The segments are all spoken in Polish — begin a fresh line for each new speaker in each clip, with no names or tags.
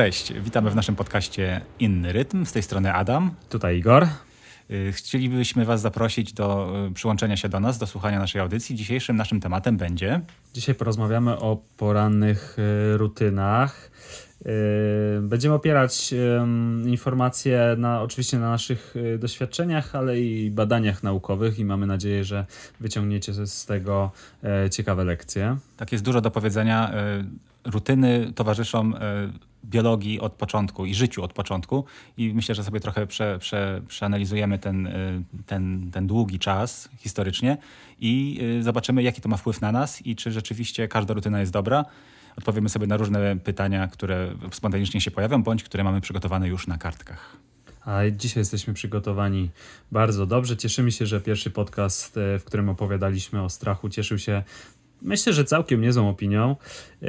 Cześć, witamy w naszym podcaście Inny Rytm. Z tej strony Adam.
Tutaj Igor.
Y, chcielibyśmy Was zaprosić do y, przyłączenia się do nas, do słuchania naszej audycji. Dzisiejszym naszym tematem będzie.
Dzisiaj porozmawiamy o porannych y, rutynach. Będziemy opierać informacje na, oczywiście na naszych doświadczeniach, ale i badaniach naukowych i mamy nadzieję, że wyciągniecie z tego ciekawe lekcje.
Tak jest dużo do powiedzenia. Rutyny towarzyszą biologii od początku i życiu od początku i myślę, że sobie trochę prze, prze, przeanalizujemy ten, y, ten, ten długi czas historycznie i y, zobaczymy, jaki to ma wpływ na nas i czy rzeczywiście każda rutyna jest dobra. Odpowiemy sobie na różne pytania, które spontanicznie się pojawią, bądź które mamy przygotowane już na kartkach.
A dzisiaj jesteśmy przygotowani bardzo dobrze. Cieszymy się, że pierwszy podcast, e, w którym opowiadaliśmy o strachu, cieszył się myślę, że całkiem niezłą opinią. E,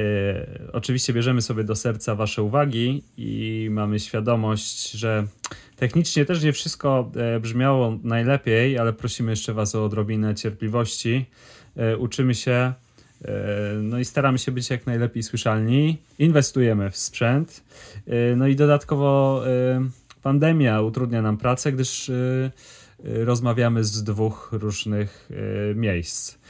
oczywiście bierzemy sobie do serca Wasze uwagi i mamy świadomość, że technicznie też nie wszystko e, brzmiało najlepiej, ale prosimy jeszcze Was o odrobinę cierpliwości. E, uczymy się, no i staramy się być jak najlepiej słyszalni. Inwestujemy w sprzęt. No i dodatkowo pandemia utrudnia nam pracę, gdyż rozmawiamy z dwóch różnych miejsc.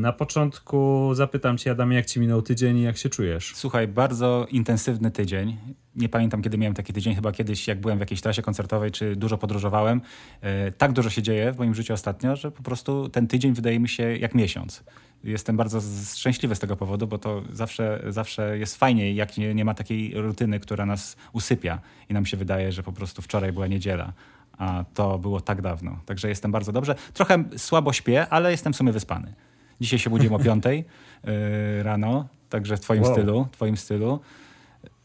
Na początku zapytam Cię, Adam, jak Ci minął tydzień i jak się czujesz?
Słuchaj, bardzo intensywny tydzień. Nie pamiętam, kiedy miałem taki tydzień, chyba kiedyś, jak byłem w jakiejś trasie koncertowej, czy dużo podróżowałem. E, tak dużo się dzieje w moim życiu ostatnio, że po prostu ten tydzień wydaje mi się jak miesiąc. Jestem bardzo szczęśliwy z tego powodu, bo to zawsze, zawsze jest fajnie, jak nie, nie ma takiej rutyny, która nas usypia i nam się wydaje, że po prostu wczoraj była niedziela a to było tak dawno. Także jestem bardzo dobrze. Trochę słabo śpię, ale jestem w sumie wyspany. Dzisiaj się budziłem o 5 yy, rano, także w twoim wow. stylu, twoim stylu.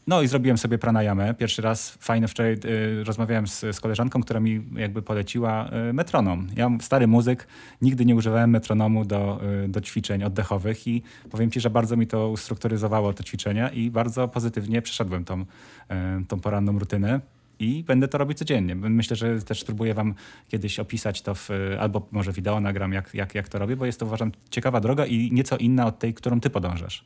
No i zrobiłem sobie pranayamę. Pierwszy raz fajne wczoraj y, rozmawiałem z, z, koleżanką, która mi jakby poleciła y, metronom. Ja stary muzyk, nigdy nie używałem metronomu do, y, do ćwiczeń oddechowych i powiem ci, że bardzo mi to ustrukturyzowało te ćwiczenia i bardzo pozytywnie przeszedłem tą, tą poranną rutynę i będę to robić codziennie. Myślę, że też spróbuję wam kiedyś opisać to w, albo może wideo nagram, jak, jak, jak to robię, bo jest to uważam ciekawa droga i nieco inna od tej, którą ty podążasz.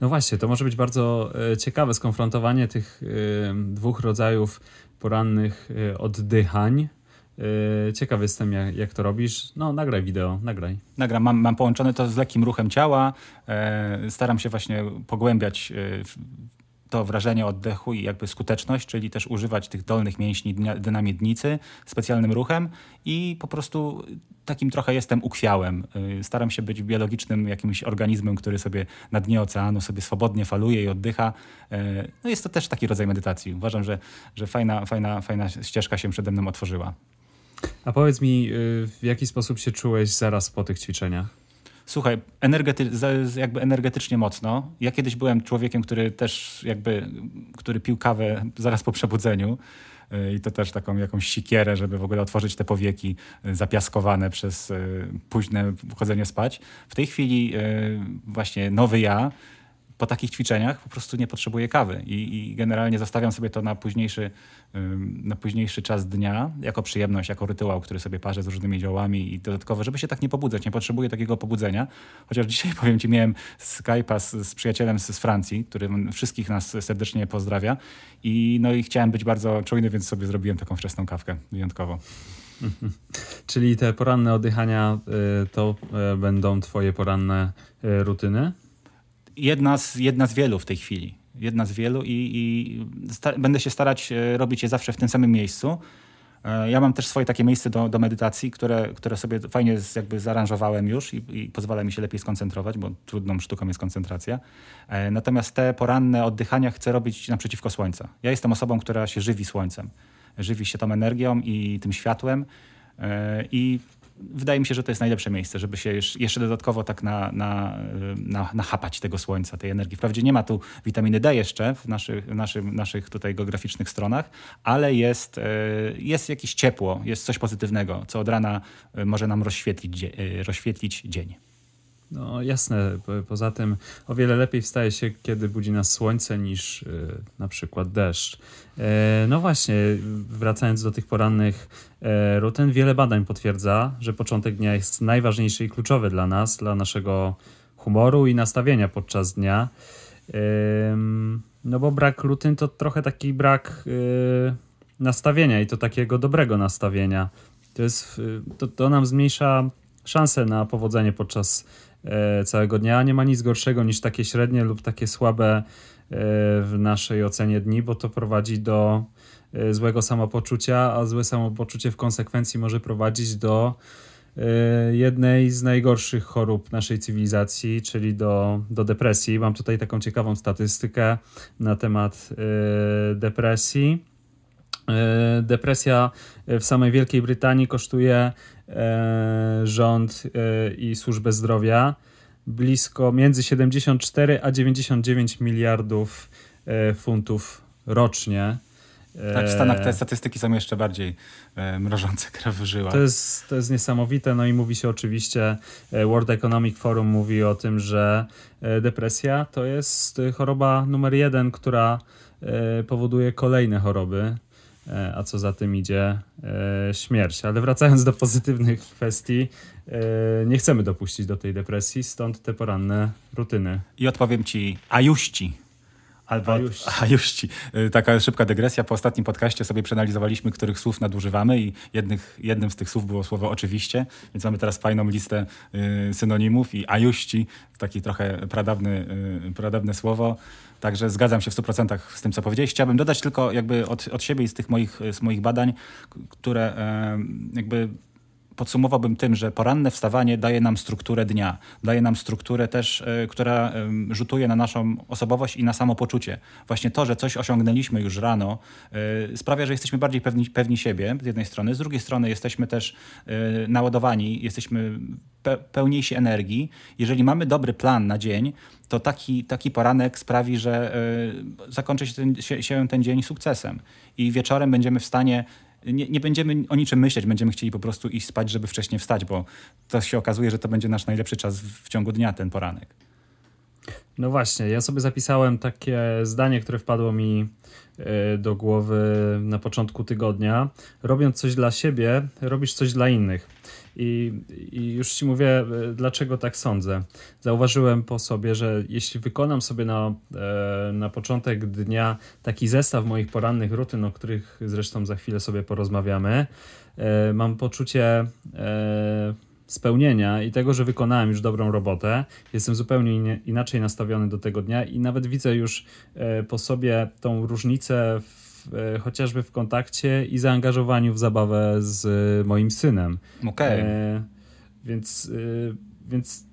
No właśnie, to może być bardzo e, ciekawe skonfrontowanie tych e, dwóch rodzajów porannych e, oddychań. Ciekaw jestem, jak, jak, to robisz. No, nagraj wideo, nagraj.
Nagram, mam, mam połączone to z lekkim ruchem ciała. Staram się właśnie pogłębiać to wrażenie oddechu i jakby skuteczność, czyli też używać tych dolnych mięśni dna, miednicy specjalnym ruchem i po prostu takim trochę jestem ukwiałem. Y, staram się być biologicznym jakimś organizmem, który sobie na dnie oceanu sobie swobodnie faluje i oddycha. Y, no jest to też taki rodzaj medytacji. Uważam, że, że fajna, fajna, fajna ścieżka się przede mną otworzyła.
A powiedz mi, y, w jaki sposób się czułeś zaraz po tych ćwiczeniach?
Słuchaj, energety, jakby energetycznie mocno. Ja kiedyś byłem człowiekiem, który też jakby, który pił kawę zaraz po przebudzeniu y, i to też taką jakąś sikierę, żeby w ogóle otworzyć te powieki y, zapiaskowane przez y, późne wchodzenie spać. W tej chwili właśnie nowy ja po takich ćwiczeniach po prostu nie potrzebuję kawy i, i generalnie zostawiam sobie to na późniejszy, na późniejszy czas dnia jako przyjemność, jako rytuał, który sobie parzę z różnymi ziołami i dodatkowo, żeby się tak nie pobudzać. Nie potrzebuję takiego pobudzenia, chociaż dzisiaj powiem Ci, miałem Skype'a z, z przyjacielem z, z, Francji, który wszystkich nas serdecznie pozdrawia i no i chciałem być bardzo czujny, więc sobie zrobiłem taką wczesną kawkę wyjątkowo.
Czyli te poranne oddychania y, to y, będą Twoje poranne y, rutyny?
Jedna z, jedna z wielu w tej chwili. Jedna z wielu i, i będę się starać e, robić je zawsze w tym samym miejscu. E, ja mam też swoje takie miejsce do, do medytacji, które, które sobie fajnie jakby zaaranżowałem już i, i pozwala mi się lepiej skoncentrować, bo trudną sztuką jest koncentracja. E, natomiast te poranne oddychania chcę robić naprzeciwko słońca. Ja jestem osobą, która się żywi słońcem. Żywi się tą energią i tym światłem i wydaje mi się, że to jest najlepsze miejsce, żeby się jeszcze dodatkowo tak na, na, na, nachapać tego słońca, tej energii. Wprawdzie nie ma tu witaminy D jeszcze w naszych, naszym, naszych tutaj geograficznych stronach, ale jest, e, jest jakieś ciepło, jest coś pozytywnego, co od rana e, może nam rozświetlić, e, rozświetlić dzień.
No jasne, poza tym o wiele lepiej wstaje się, kiedy budzi nas słońce niż yy, na przykład deszcz. Yy, no właśnie, wracając do tych porannych yy, rutyn, wiele badań potwierdza, że początek dnia jest najważniejszy i kluczowy dla nas, dla naszego humoru i nastawienia podczas dnia. No bo brak rutyn to trochę taki brak yy, nastawienia i to takiego dobrego nastawienia. To, jest, to, to nam zmniejsza szanse na powodzenie podczas całego dnia. Nie ma nic gorszego niż takie średnie lub takie słabe yy, w naszej ocenie dni, bo to prowadzi do yy, złego samopoczucia, a złe samopoczucie w konsekwencji może prowadzić do jednej z najgorszych chorób naszej cywilizacji, czyli do, do depresji. Mam tutaj taką ciekawą statystykę na temat depresji. Y, depresja w samej Wielkiej Brytanii kosztuje rząd i służbę zdrowia blisko między 74 a 99 miliardów funtów rocznie.
Tak, w Stanach te statystyki są jeszcze bardziej e, mrożące krew w żyłach.
To jest, to jest niesamowite, no i mówi się oczywiście, e, World Economic Forum mówi o tym, że e, depresja to jest choroba numer jeden, która powoduje kolejne choroby, a co za tym idzie śmierć. Ale wracając do pozytywnych kwestii, nie chcemy dopuścić do tej depresji, stąd te poranne rutyny.
I odpowiem ci, a. A już ci. Y, taka szybka dygresja. Po ostatnim podcaście sobie przeanalizowaliśmy, których słów nadużywamy i jednych, jednym z tych słów było słowo oczywiście, więc mamy teraz fajną listę y, synonimów i ajuści, taki trochę pradawny, y, pradawne słowo. Także zgadzam się w 100% z tym, co powiedziałeś. Chciałbym dodać tylko jakby od, od siebie i z tych moich, z moich badań, które jakby podsumowałbym tym, że poranne wstawanie daje nam strukturę dnia, daje nam strukturę też, e, która rzutuje na naszą osobowość i na samopoczucie. Właśnie to, że coś osiągnęliśmy już rano, e, sprawia, że jesteśmy bardziej pewni, pewni siebie z jednej strony, z drugiej strony jesteśmy też e, naładowani, jesteśmy pełniejsi energii. Jeżeli mamy dobry plan na dzień, to taki, taki poranek sprawi, że zakończy się ten, się, się ten dzień sukcesem i wieczorem będziemy w stanie nie, nie będziemy o niczym myśleć, będziemy chcieli po prostu iść spać, żeby wcześniej wstać, bo to się okazuje, że to będzie nasz najlepszy czas w, w ciągu dnia, ten poranek.
No właśnie, ja sobie zapisałem takie zdanie, które wpadło mi e, do głowy na początku tygodnia. Robiąc coś dla siebie, robisz coś dla innych. I, I, już ci mówię, e, dlaczego tak sądzę. Zauważyłem po sobie, że jeśli wykonam sobie na, e, na początek dnia taki zestaw moich porannych rutyn, o których zresztą za chwilę sobie porozmawiamy, e, mam poczucie spełnienia i tego, że wykonałem już dobrą robotę. Jestem zupełnie inaczej nastawiony do tego dnia i nawet widzę już po sobie tą różnicę w E, chociażby w kontakcie i zaangażowaniu w zabawę z moim synem.
Okej. Okay. E,
więc, e, więc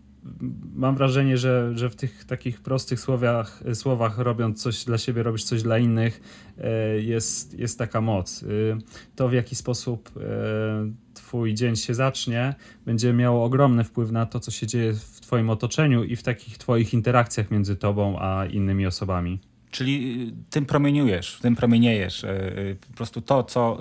mam wrażenie, że, że w tych takich prostych słowach, słowach robiąc coś dla siebie, robisz coś dla innych, jest, jest taka moc. To w jaki sposób twój dzień się zacznie, będzie miało ogromny wpływ na to, co się dzieje w twoim otoczeniu i w takich twoich interakcjach między tobą a innymi osobami.
Czyli y, tym promieniujesz, tym promieniejesz. Y, y, po prostu to, co,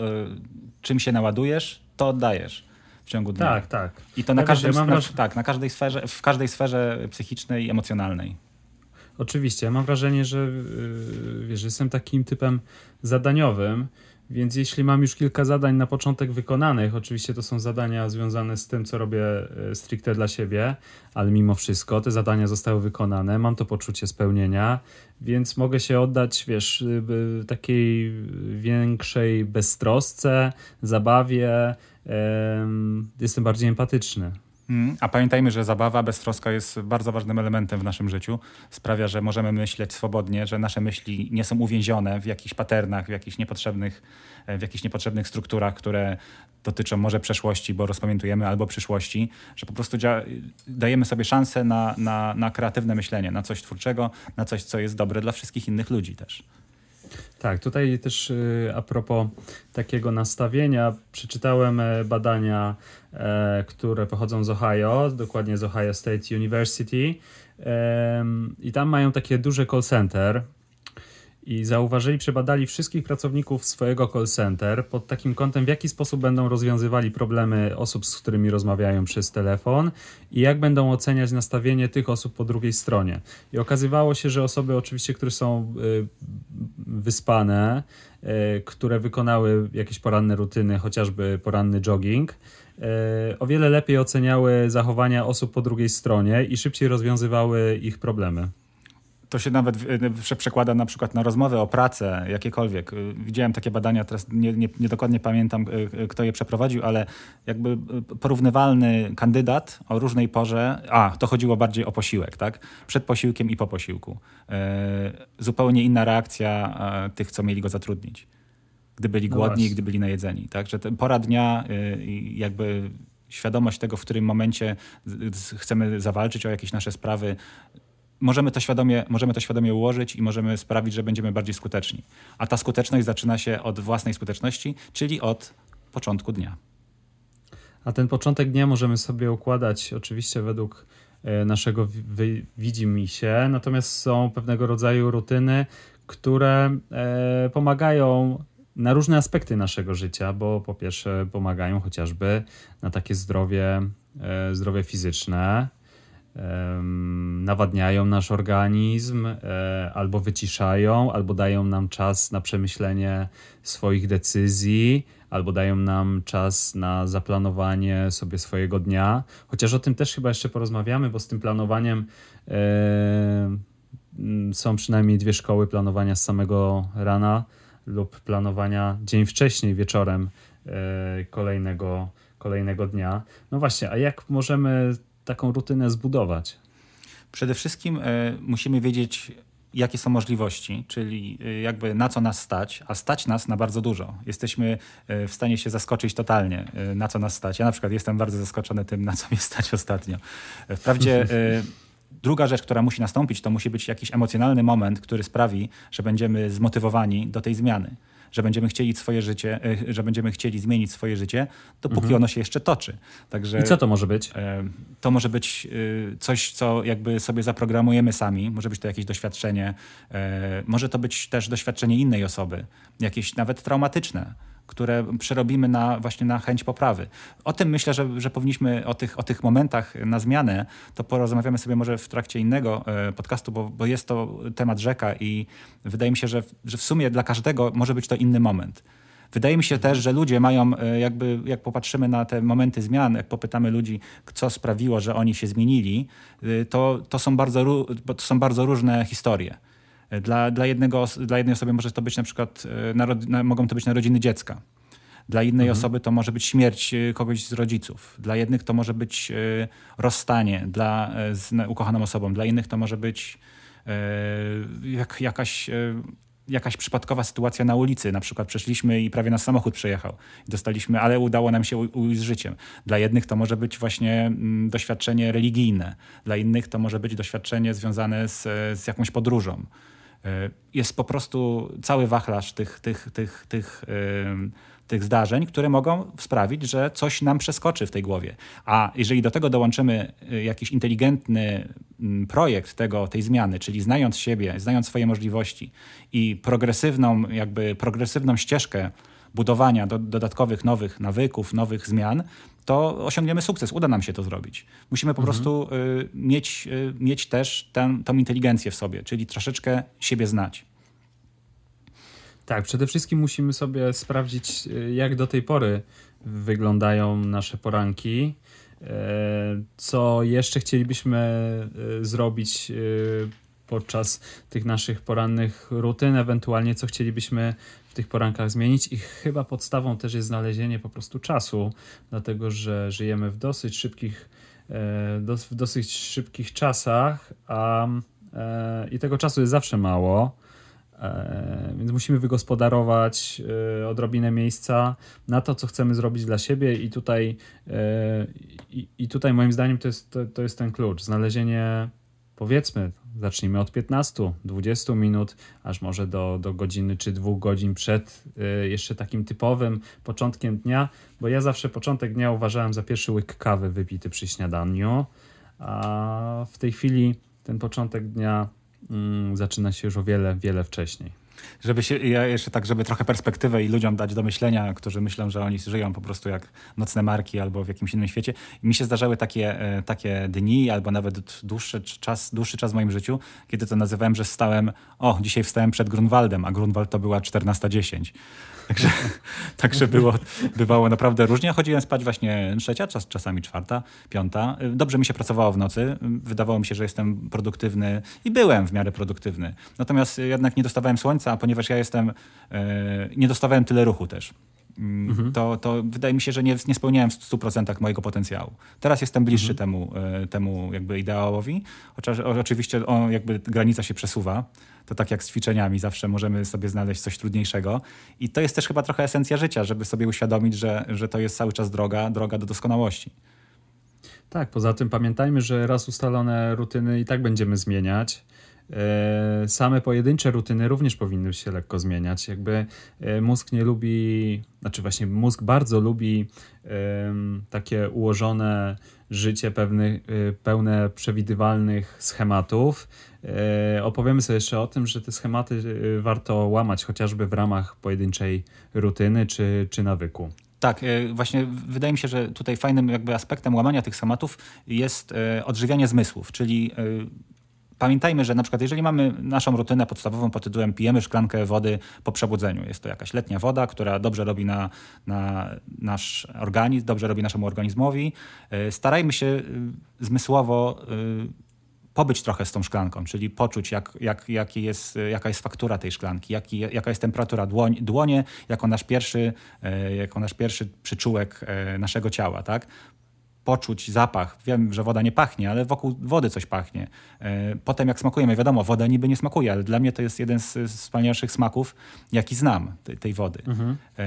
czym się naładujesz, to oddajesz w ciągu dnia.
Tak, tak.
I to na, każdym, ja na, tak, na każdej sferze, w każdej sferze psychicznej emocjonalnej.
Oczywiście. Ja mam wrażenie, że wiesz, jestem takim typem zadaniowym, więc jeśli mam już kilka zadań na początek wykonanych, oczywiście to są zadania związane z tym, co robię e, stricte dla siebie, ale mimo wszystko te zadania zostały wykonane, mam to poczucie spełnienia, więc mogę się oddać, wiesz, takiej większej beztrosce, zabawie, jestem bardziej empatyczny.
Mm, a pamiętajmy, że zabawa, beztroska jest bardzo ważnym elementem w naszym życiu. Sprawia, że możemy myśleć swobodnie, że nasze myśli nie są uwięzione w jakichś paternach, w jakichś niepotrzebnych, e, w jakichś niepotrzebnych strukturach, które dotyczą może przeszłości, bo rozpamiętujemy, albo przyszłości, że po prostu dajemy sobie szansę na, na, na kreatywne myślenie, na coś twórczego, na coś, co jest dobre dla wszystkich innych ludzi też.
Tak, tutaj też y, a propos takiego nastawienia, przeczytałem e, badania, e, które pochodzą z Ohio, dokładnie z Ohio State University. I tam mają takie duże call center, i zauważyli, przebadali wszystkich pracowników swojego call center pod takim kątem, w jaki sposób będą rozwiązywali problemy osób, z którymi rozmawiają przez telefon i jak będą oceniać nastawienie tych osób po drugiej stronie. I okazywało się, że osoby oczywiście, które są y, wyspane, y, które wykonały jakieś poranne rutyny, chociażby poranny jogging, y, o wiele lepiej oceniały zachowania osób po drugiej stronie i szybciej rozwiązywały ich problemy.
To się nawet przekłada na przykład na rozmowę o pracę, jakiekolwiek. Widziałem takie badania, teraz nie, nie, nie, dokładnie pamiętam, kto je przeprowadził, ale jakby porównywalny kandydat o różnej porze, a to chodziło bardziej o posiłek, tak? Przed posiłkiem i po posiłku. Zupełnie inna reakcja tych, co mieli go zatrudnić. Gdy byli no głodni, no gdy byli najedzeni. Także pora dnia, jakby świadomość tego, w którym momencie chcemy zawalczyć o jakieś nasze sprawy, możemy to, świadomie, możemy to świadomie ułożyć i możemy sprawić, że będziemy bardziej skuteczni. A ta skuteczność zaczyna się od własnej skuteczności, czyli od początku dnia.
A ten początek dnia możemy sobie układać oczywiście według e, naszego widzimisię, natomiast są pewnego rodzaju rutyny, które e, pomagają na różne aspekty naszego życia, bo po pierwsze pomagają chociażby na takie zdrowie, e, zdrowie fizyczne, nawadniają nasz organizm, e, albo wyciszają, albo dają nam czas na przemyślenie swoich decyzji, albo dają nam czas na zaplanowanie sobie swojego dnia. Chociaż o tym też chyba jeszcze porozmawiamy, bo z tym planowaniem są przynajmniej dwie szkoły planowania z samego rana lub planowania dzień wcześniej, wieczorem e, kolejnego, kolejnego dnia. No właśnie, a jak możemy taką rutynę zbudować?
Przede wszystkim y, musimy wiedzieć, jakie są możliwości, czyli y, jakby na co nas stać, a stać nas na bardzo dużo. Jesteśmy w stanie się zaskoczyć totalnie, na co nas stać. Ja na przykład jestem bardzo zaskoczony tym, na co mnie stać ostatnio. Wprawdzie druga rzecz, która musi nastąpić, to musi być jakiś emocjonalny moment, który sprawi, że będziemy zmotywowani do tej zmiany że będziemy chcieli swoje życie, e, że będziemy chcieli zmienić swoje życie, dopóki mhm. ono się jeszcze toczy.
Także, I co to może być? E,
to może być e, coś, co jakby sobie zaprogramujemy sami. Może być to jakieś doświadczenie. Może to być też doświadczenie innej osoby, jakieś nawet traumatyczne które przerobimy na, właśnie na chęć poprawy. O tym myślę, że, że powinniśmy o tych, o tych momentach na zmianę, to porozmawiamy sobie może w trakcie innego e, podcastu, bo, bo jest to temat rzeka i wydaje mi się, że, że w sumie dla każdego może być to inny moment. Wydaje mi się też, że ludzie mają, e, jakby jak popatrzymy na te momenty zmian, jak popytamy ludzi, co sprawiło, że oni się zmienili, e, to, to, są, bardzo, to są bardzo różne historie. Dla, dla, jednego, dla jednej osoby może to być na przykład, e, narod, mogą to być narodziny dziecka. Dla innej mhm. osoby to może być śmierć e, kogoś z rodziców. Dla jednych to może być e, rozstanie dla, z ukochaną osobą. Dla innych to może być jak, jakaś jakaś przypadkowa sytuacja na ulicy. Na przykład przeszliśmy i prawie nas samochód przejechał. Dostaliśmy, ale udało nam się ujść z życiem. Dla jednych to może być właśnie mm, doświadczenie religijne. Dla innych to może być doświadczenie związane z, z jakąś podróżą. E, jest po prostu cały wachlarz tych, tych, tych, tych, tych zdarzeń, które mogą sprawić, że coś nam przeskoczy w tej głowie. A jeżeli do tego dołączymy e, jakiś inteligentny projekt tego, tej zmiany, czyli znając siebie, znając swoje możliwości i progresywną, jakby progresywną ścieżkę budowania do, dodatkowych nowych nawyków, nowych zmian, to osiągniemy sukces, uda nam się to zrobić. Musimy po mhm. prostu y, mieć, y, mieć też tę, tą inteligencję w sobie, czyli troszeczkę siebie znać.
Tak, przede wszystkim musimy sobie sprawdzić, y, jak do tej pory wyglądają nasze poranki, y, co jeszcze chcielibyśmy y, zrobić podczas tych naszych porannych rutyn, ewentualnie co chcielibyśmy tych porankach zmienić i chyba podstawą też jest znalezienie po prostu czasu, dlatego że żyjemy w dosyć szybkich, e, w dosyć szybkich czasach, a e, i tego czasu jest zawsze mało. E, więc musimy wygospodarować odrobinę miejsca na to, co chcemy zrobić dla siebie, i tutaj, i, i tutaj moim zdaniem to jest, to, to jest ten klucz. Znalezienie powiedzmy, zacznijmy od 15-20 minut, aż może do, do godziny czy dwóch godzin przed y, jeszcze takim typowym początkiem dnia, bo ja zawsze początek dnia uważałem za pierwszy łyk kawy wypity przy śniadaniu, a w tej chwili ten początek dnia mm, zaczyna się już o wiele, wiele wcześniej.
Żeby się, ja jeszcze tak, żeby trochę perspektywę i ludziom dać do myślenia, którzy myślą, że oni żyją po prostu jak nocne marki albo w jakimś innym świecie. mi się zdarzały takie, e, takie dni albo nawet dłuższy czas, dłuższy czas w moim życiu, kiedy to nazywałem, że stałem, o, dzisiaj wstałem przed Grunwaldem, a Grunwald to była 14.10. Także, także było, bywało naprawdę różnie. Chodziłem spać właśnie trzecia, czas, czasami czwarta, piąta. Dobrze mi się pracowało w nocy. Wydawało mi się, że jestem produktywny i byłem w miarę produktywny. Natomiast jednak nie dostawałem słońca, a ponieważ ja jestem, e, nie dostawałem tyle ruchu też. Mhm. To, to wydaje mi się, że nie, nie spełniałem w 100% mojego potencjału. Teraz jestem bliższy mhm. temu, e, temu jakby ideałowi. Oczywiście o, jakby granica się przesuwa to tak jak z ćwiczeniami, zawsze możemy sobie znaleźć coś trudniejszego. I to jest też chyba trochę esencja życia, żeby sobie uświadomić, że, że to jest cały czas droga, droga do doskonałości.
Tak, poza tym pamiętajmy, że raz ustalone rutyny i tak będziemy zmieniać. E, same pojedyncze rutyny również powinny się lekko zmieniać. Jakby e, mózg nie lubi, znaczy właśnie mózg bardzo lubi takie ułożone życie pewny, e, pełne przewidywalnych schematów. Opowiemy sobie jeszcze o tym, że te schematy warto łamać chociażby w ramach pojedynczej rutyny czy, czy nawyku.
Tak, właśnie wydaje mi się, że tutaj fajnym jakby aspektem łamania tych schematów jest odżywianie zmysłów, czyli pamiętajmy, że na przykład jeżeli mamy naszą rutynę podstawową pod tytułem pijemy szklankę wody po przebudzeniu, jest to jakaś letnia woda, która dobrze robi na, na nasz organizm, dobrze robi naszemu organizmowi, y, starajmy się y, zmysłowo y, pobyć trochę z tą szklanką, czyli poczuć, jak, jak, jest, jaka jest faktura tej szklanki, jaka jest temperatura dłoń, dłonie, jako nasz pierwszy, jako nasz pierwszy przyczółek naszego ciała. Tak? Poczuć zapach. Wiem, że woda nie pachnie, ale wokół wody coś pachnie. E, potem jak smakujemy, wiadomo, woda niby nie smakuje, ale dla mnie to jest jeden z, wspanialszych smaków, jaki znam tej, tej wody. Mhm. E,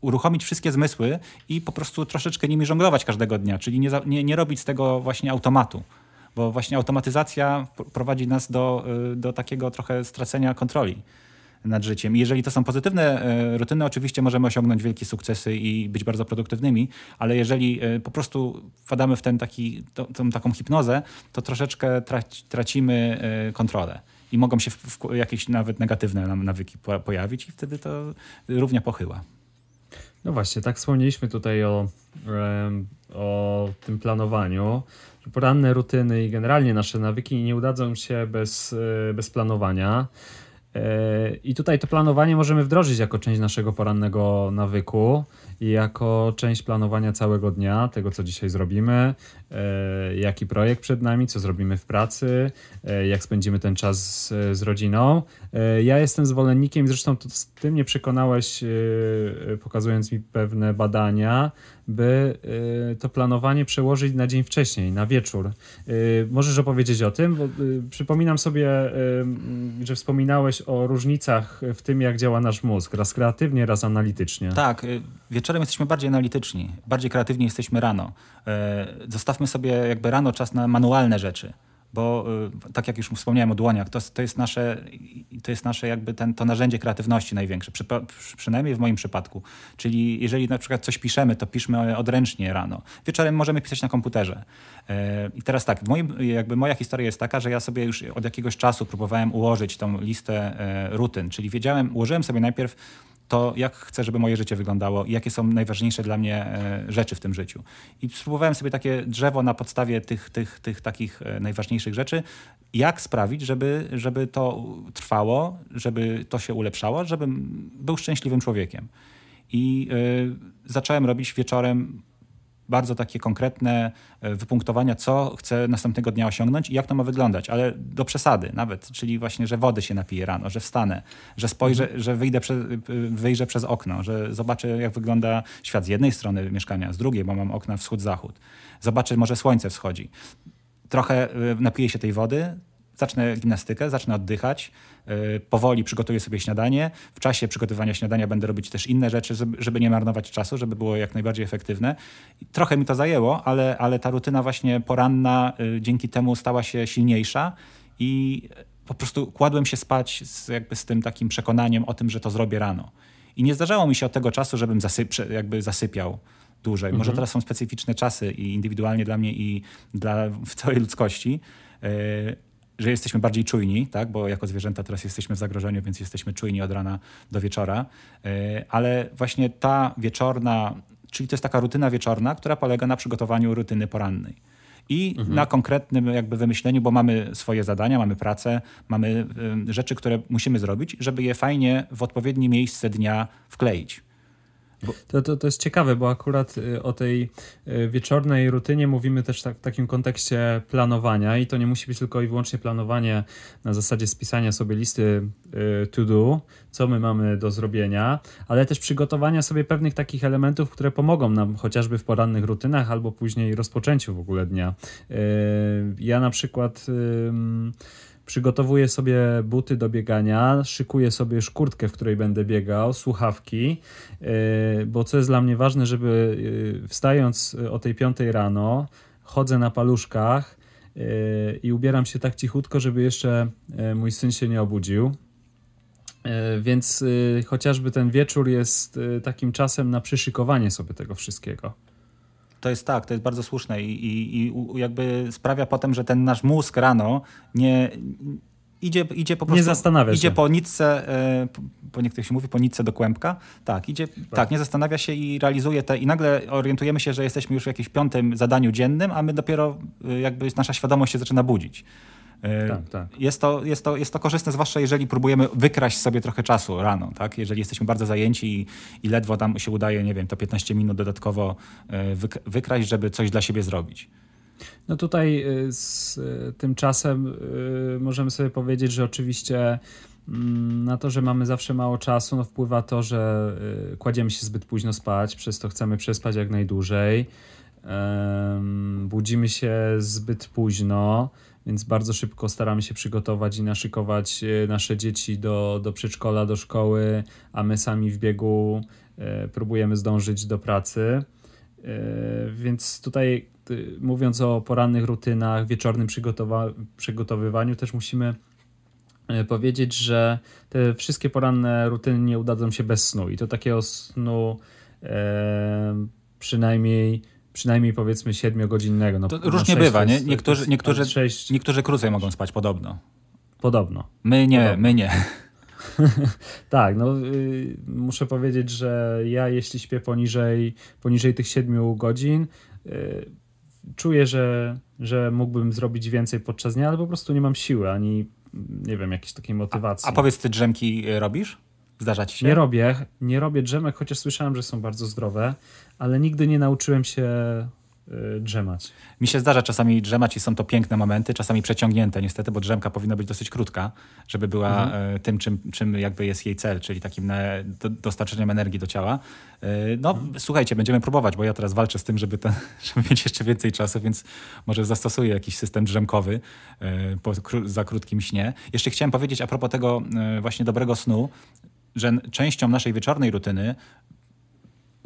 uruchomić wszystkie zmysły i po prostu troszeczkę nimi żonglować każdego dnia, czyli nie, nie, nie robić z tego właśnie automatu bo właśnie automatyzacja prowadzi nas do, e, do takiego trochę stracenia kontroli nad życiem. I jeżeli to są pozytywne e, rutyny, oczywiście możemy osiągnąć wielkie sukcesy i być bardzo produktywnymi, ale jeżeli e, po prostu wpadamy w ten taki, tą taką hipnozę, to troszeczkę tracimy e, kontrolę. I mogą się w, w jakieś nawet negatywne nawyki pojawić i wtedy to równie pochyła.
No właśnie, tak wspomnieliśmy tutaj o, o tym planowaniu. Poranne rutyny i generalnie nasze nawyki nie udadzą się bez, bez planowania. I tutaj to planowanie możemy wdrożyć jako część naszego porannego nawyku i jako część planowania całego dnia, tego co dzisiaj zrobimy, e, jaki projekt przed nami, co zrobimy w pracy, e, jak spędzimy ten czas z, rodziną. E, ja jestem zwolennikiem, zresztą to, z tym nie przekonałeś, pokazując mi pewne badania, by to planowanie przełożyć na dzień wcześniej, na wieczór. Możesz opowiedzieć o tym? Bo przypominam sobie, że wspominałeś o różnicach w tym, jak działa nasz mózg, raz kreatywnie, raz analitycznie.
Tak, wieczorem jesteśmy bardziej analityczni, bardziej kreatywni jesteśmy rano. Zostawmy sobie jakby rano czas na manualne rzeczy bo y, tak jak już wspomniałem o dłoniach, to, to jest nasze, to jest nasze jakby ten, to narzędzie kreatywności największe, przy, przynajmniej w moim przypadku. Czyli jeżeli na przykład coś piszemy, to piszmy odręcznie rano. Wieczorem możemy pisać na komputerze. E, I teraz tak, moim, jakby moja historia jest taka, że ja sobie już od jakiegoś czasu próbowałem ułożyć tą listę e, rutyn, czyli wiedziałem, ułożyłem sobie najpierw to, jak chcę, żeby moje życie wyglądało i jakie są najważniejsze dla mnie e, rzeczy w tym życiu. I spróbowałem sobie takie drzewo na podstawie tych, tych, tych takich e, najważniejszych rzeczy, jak sprawić, żeby, żeby to trwało, żeby to się ulepszało, żebym był szczęśliwym człowiekiem. I y, zacząłem robić wieczorem bardzo takie konkretne e, wypunktowania, co chcę następnego dnia osiągnąć i jak to ma wyglądać, ale do przesady nawet, czyli właśnie, że wody się napiję rano, że wstanę, że spojrzę, mhm. że wyjdę prze, wyjrzę przez okno, że zobaczę, jak wygląda świat z jednej strony mieszkania, z drugiej, bo mam okna wschód-zachód. Zobaczę, może słońce wschodzi. Trochę e, napiję się tej wody, zacznę gimnastykę, zacznę oddychać, yy, powoli przygotuję sobie śniadanie. W czasie przygotowania śniadania będę robić też inne rzeczy, żeby, nie marnować czasu, żeby było jak najbardziej efektywne. Trochę mi to zajęło, ale, ale ta rutyna właśnie poranna yy, dzięki temu stała się silniejsza i po prostu kładłem się spać z, jakby z tym takim przekonaniem o tym, że to zrobię rano. I nie zdarzało mi się od tego czasu, żebym zasyp, jakby zasypiał dłużej. Może mhm. teraz są specyficzne czasy i indywidualnie dla mnie i dla całej ludzkości, yy, że jesteśmy bardziej czujni, tak? bo jako zwierzęta teraz jesteśmy w zagrożeniu, więc jesteśmy czujni od rana do wieczora. E, ale właśnie ta wieczorna, czyli to jest taka rutyna wieczorna, która polega na przygotowaniu rutyny porannej. I mhm. na konkretnym jakby wymyśleniu, bo mamy swoje zadania, mamy pracę, mamy rzeczy, które musimy zrobić, żeby je fajnie w odpowiednie miejsce dnia wkleić.
To, to, to jest ciekawe, bo akurat y, o tej y, wieczornej rutynie mówimy też tak, w takim kontekście planowania i to nie musi być tylko i wyłącznie planowanie na zasadzie spisania sobie listy y, to do, co my mamy do zrobienia, ale też przygotowania sobie pewnych takich elementów, które pomogą nam chociażby w porannych rutynach albo później rozpoczęciu w ogóle dnia. Ja na przykład przygotowuję sobie buty do biegania, szykuję sobie już kurtkę, w której będę biegał, słuchawki, yy, bo co jest dla mnie ważne, żeby yy, wstając o tej piątej rano, chodzę na paluszkach i ubieram się tak cichutko, żeby jeszcze mój syn się nie obudził. Więc chociażby ten wieczór jest takim czasem na przyszykowanie sobie tego wszystkiego.
To jest tak, to jest bardzo słuszne i, i, i jakby sprawia potem, że ten nasz mózg rano nie, idzie, idzie po prostu.
Nie zastanawia
idzie się. po nitce, e, po niektórych się mówi, po nitce do kłębka. Tak, idzie, tak. tak. nie zastanawia się i realizuje te. I nagle orientujemy się, że jesteśmy już w jakimś piątym zadaniu dziennym, a my dopiero e, jakby nasza świadomość się zaczyna budzić. E, tak, tak. Jest, to, jest, to, jest to korzystne, zwłaszcza jeżeli próbujemy wykraść sobie trochę czasu rano, tak? Jeżeli jesteśmy bardzo zajęci i, i ledwo tam się udaje, nie wiem, to 15 minut dodatkowo e, wykraść, żeby coś dla siebie zrobić.
No tutaj e, z tym czasem możemy sobie powiedzieć, że oczywiście mm, na to, że mamy zawsze mało czasu, no wpływa to, że kładziemy się zbyt późno spać, przez to chcemy przespać jak najdłużej. Budzimy się zbyt późno więc bardzo szybko staramy się przygotować i naszykować e, nasze dzieci do, do przedszkola, do szkoły, a my sami w biegu e, próbujemy zdążyć do pracy. E, więc tutaj mówiąc o porannych rutynach, wieczornym przygotowywaniu, też musimy powiedzieć, że te wszystkie poranne rutyny nie udadzą się bez snu i to takiego snu przynajmniej przynajmniej powiedzmy 7-godzinnego. No,
różnie bywa, nie? Niektórzy, niektórzy, niektórzy krócej mogą spać, podobno.
Podobno.
My nie, podobno. my nie.
tak, no y, muszę powiedzieć, że ja jeśli śpię poniżej, poniżej tych 7 godzin, y, czuję, że, że mógłbym zrobić więcej podczas dnia, ale po prostu nie mam siły ani nie wiem, jakiejś takiej motywacji.
A, a powiedz, ty drzemki y, robisz? Zdarza ci się?
Nie robię, nie robię drzemek, chociaż słyszałem, że są bardzo zdrowe, ale nigdy nie nauczyłem się y, drzemać.
Mi się zdarza czasami drzemać i są to piękne momenty, czasami przeciągnięte niestety, bo drzemka powinna być dosyć krótka, żeby była mhm. Y, tym, czym, czym jakby jest jej cel, czyli takim do, dostarczeniem energii do ciała. Y, no mhm. słuchajcie, będziemy próbować, bo ja teraz walczę z tym, żeby, ten, żeby mieć jeszcze więcej czasu, więc może zastosuję jakiś system drzemkowy po, za krótkim śnie. Jeszcze chciałem powiedzieć a propos tego właśnie dobrego snu, że częścią naszej wieczornej rutyny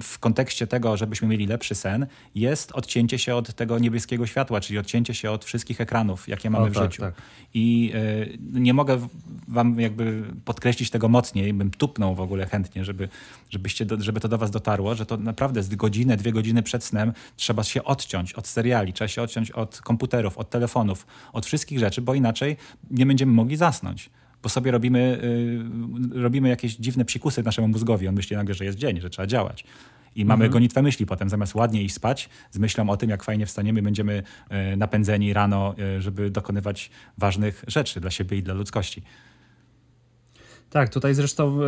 w kontekście tego, żebyśmy mieli lepszy sen, jest odcięcie się od tego niebieskiego światła, czyli odcięcie się od wszystkich ekranów, jakie mamy o, w tak, życiu. Tak. I y, nie mogę wam jakby podkreślić tego mocniej, bym tupnął w ogóle chętnie, żeby, żebyście do, żeby to do was dotarło, że to naprawdę z godzinę, dwie godziny przed snem trzeba się odciąć od seriali, trzeba się odciąć od komputerów, od telefonów, od wszystkich rzeczy, bo inaczej nie będziemy mogli zasnąć bo sobie robimy, y, robimy jakieś dziwne psikusy naszemu mózgowi. On myśli nagle, że jest dzień, że trzeba działać. I mamy mhm. gonitwę myśli potem, zamiast ładnie iść spać, z myślą o tym, jak fajnie wstaniemy, będziemy y, napędzeni rano, y, żeby dokonywać ważnych rzeczy dla siebie i dla ludzkości.
Tak, tutaj zresztą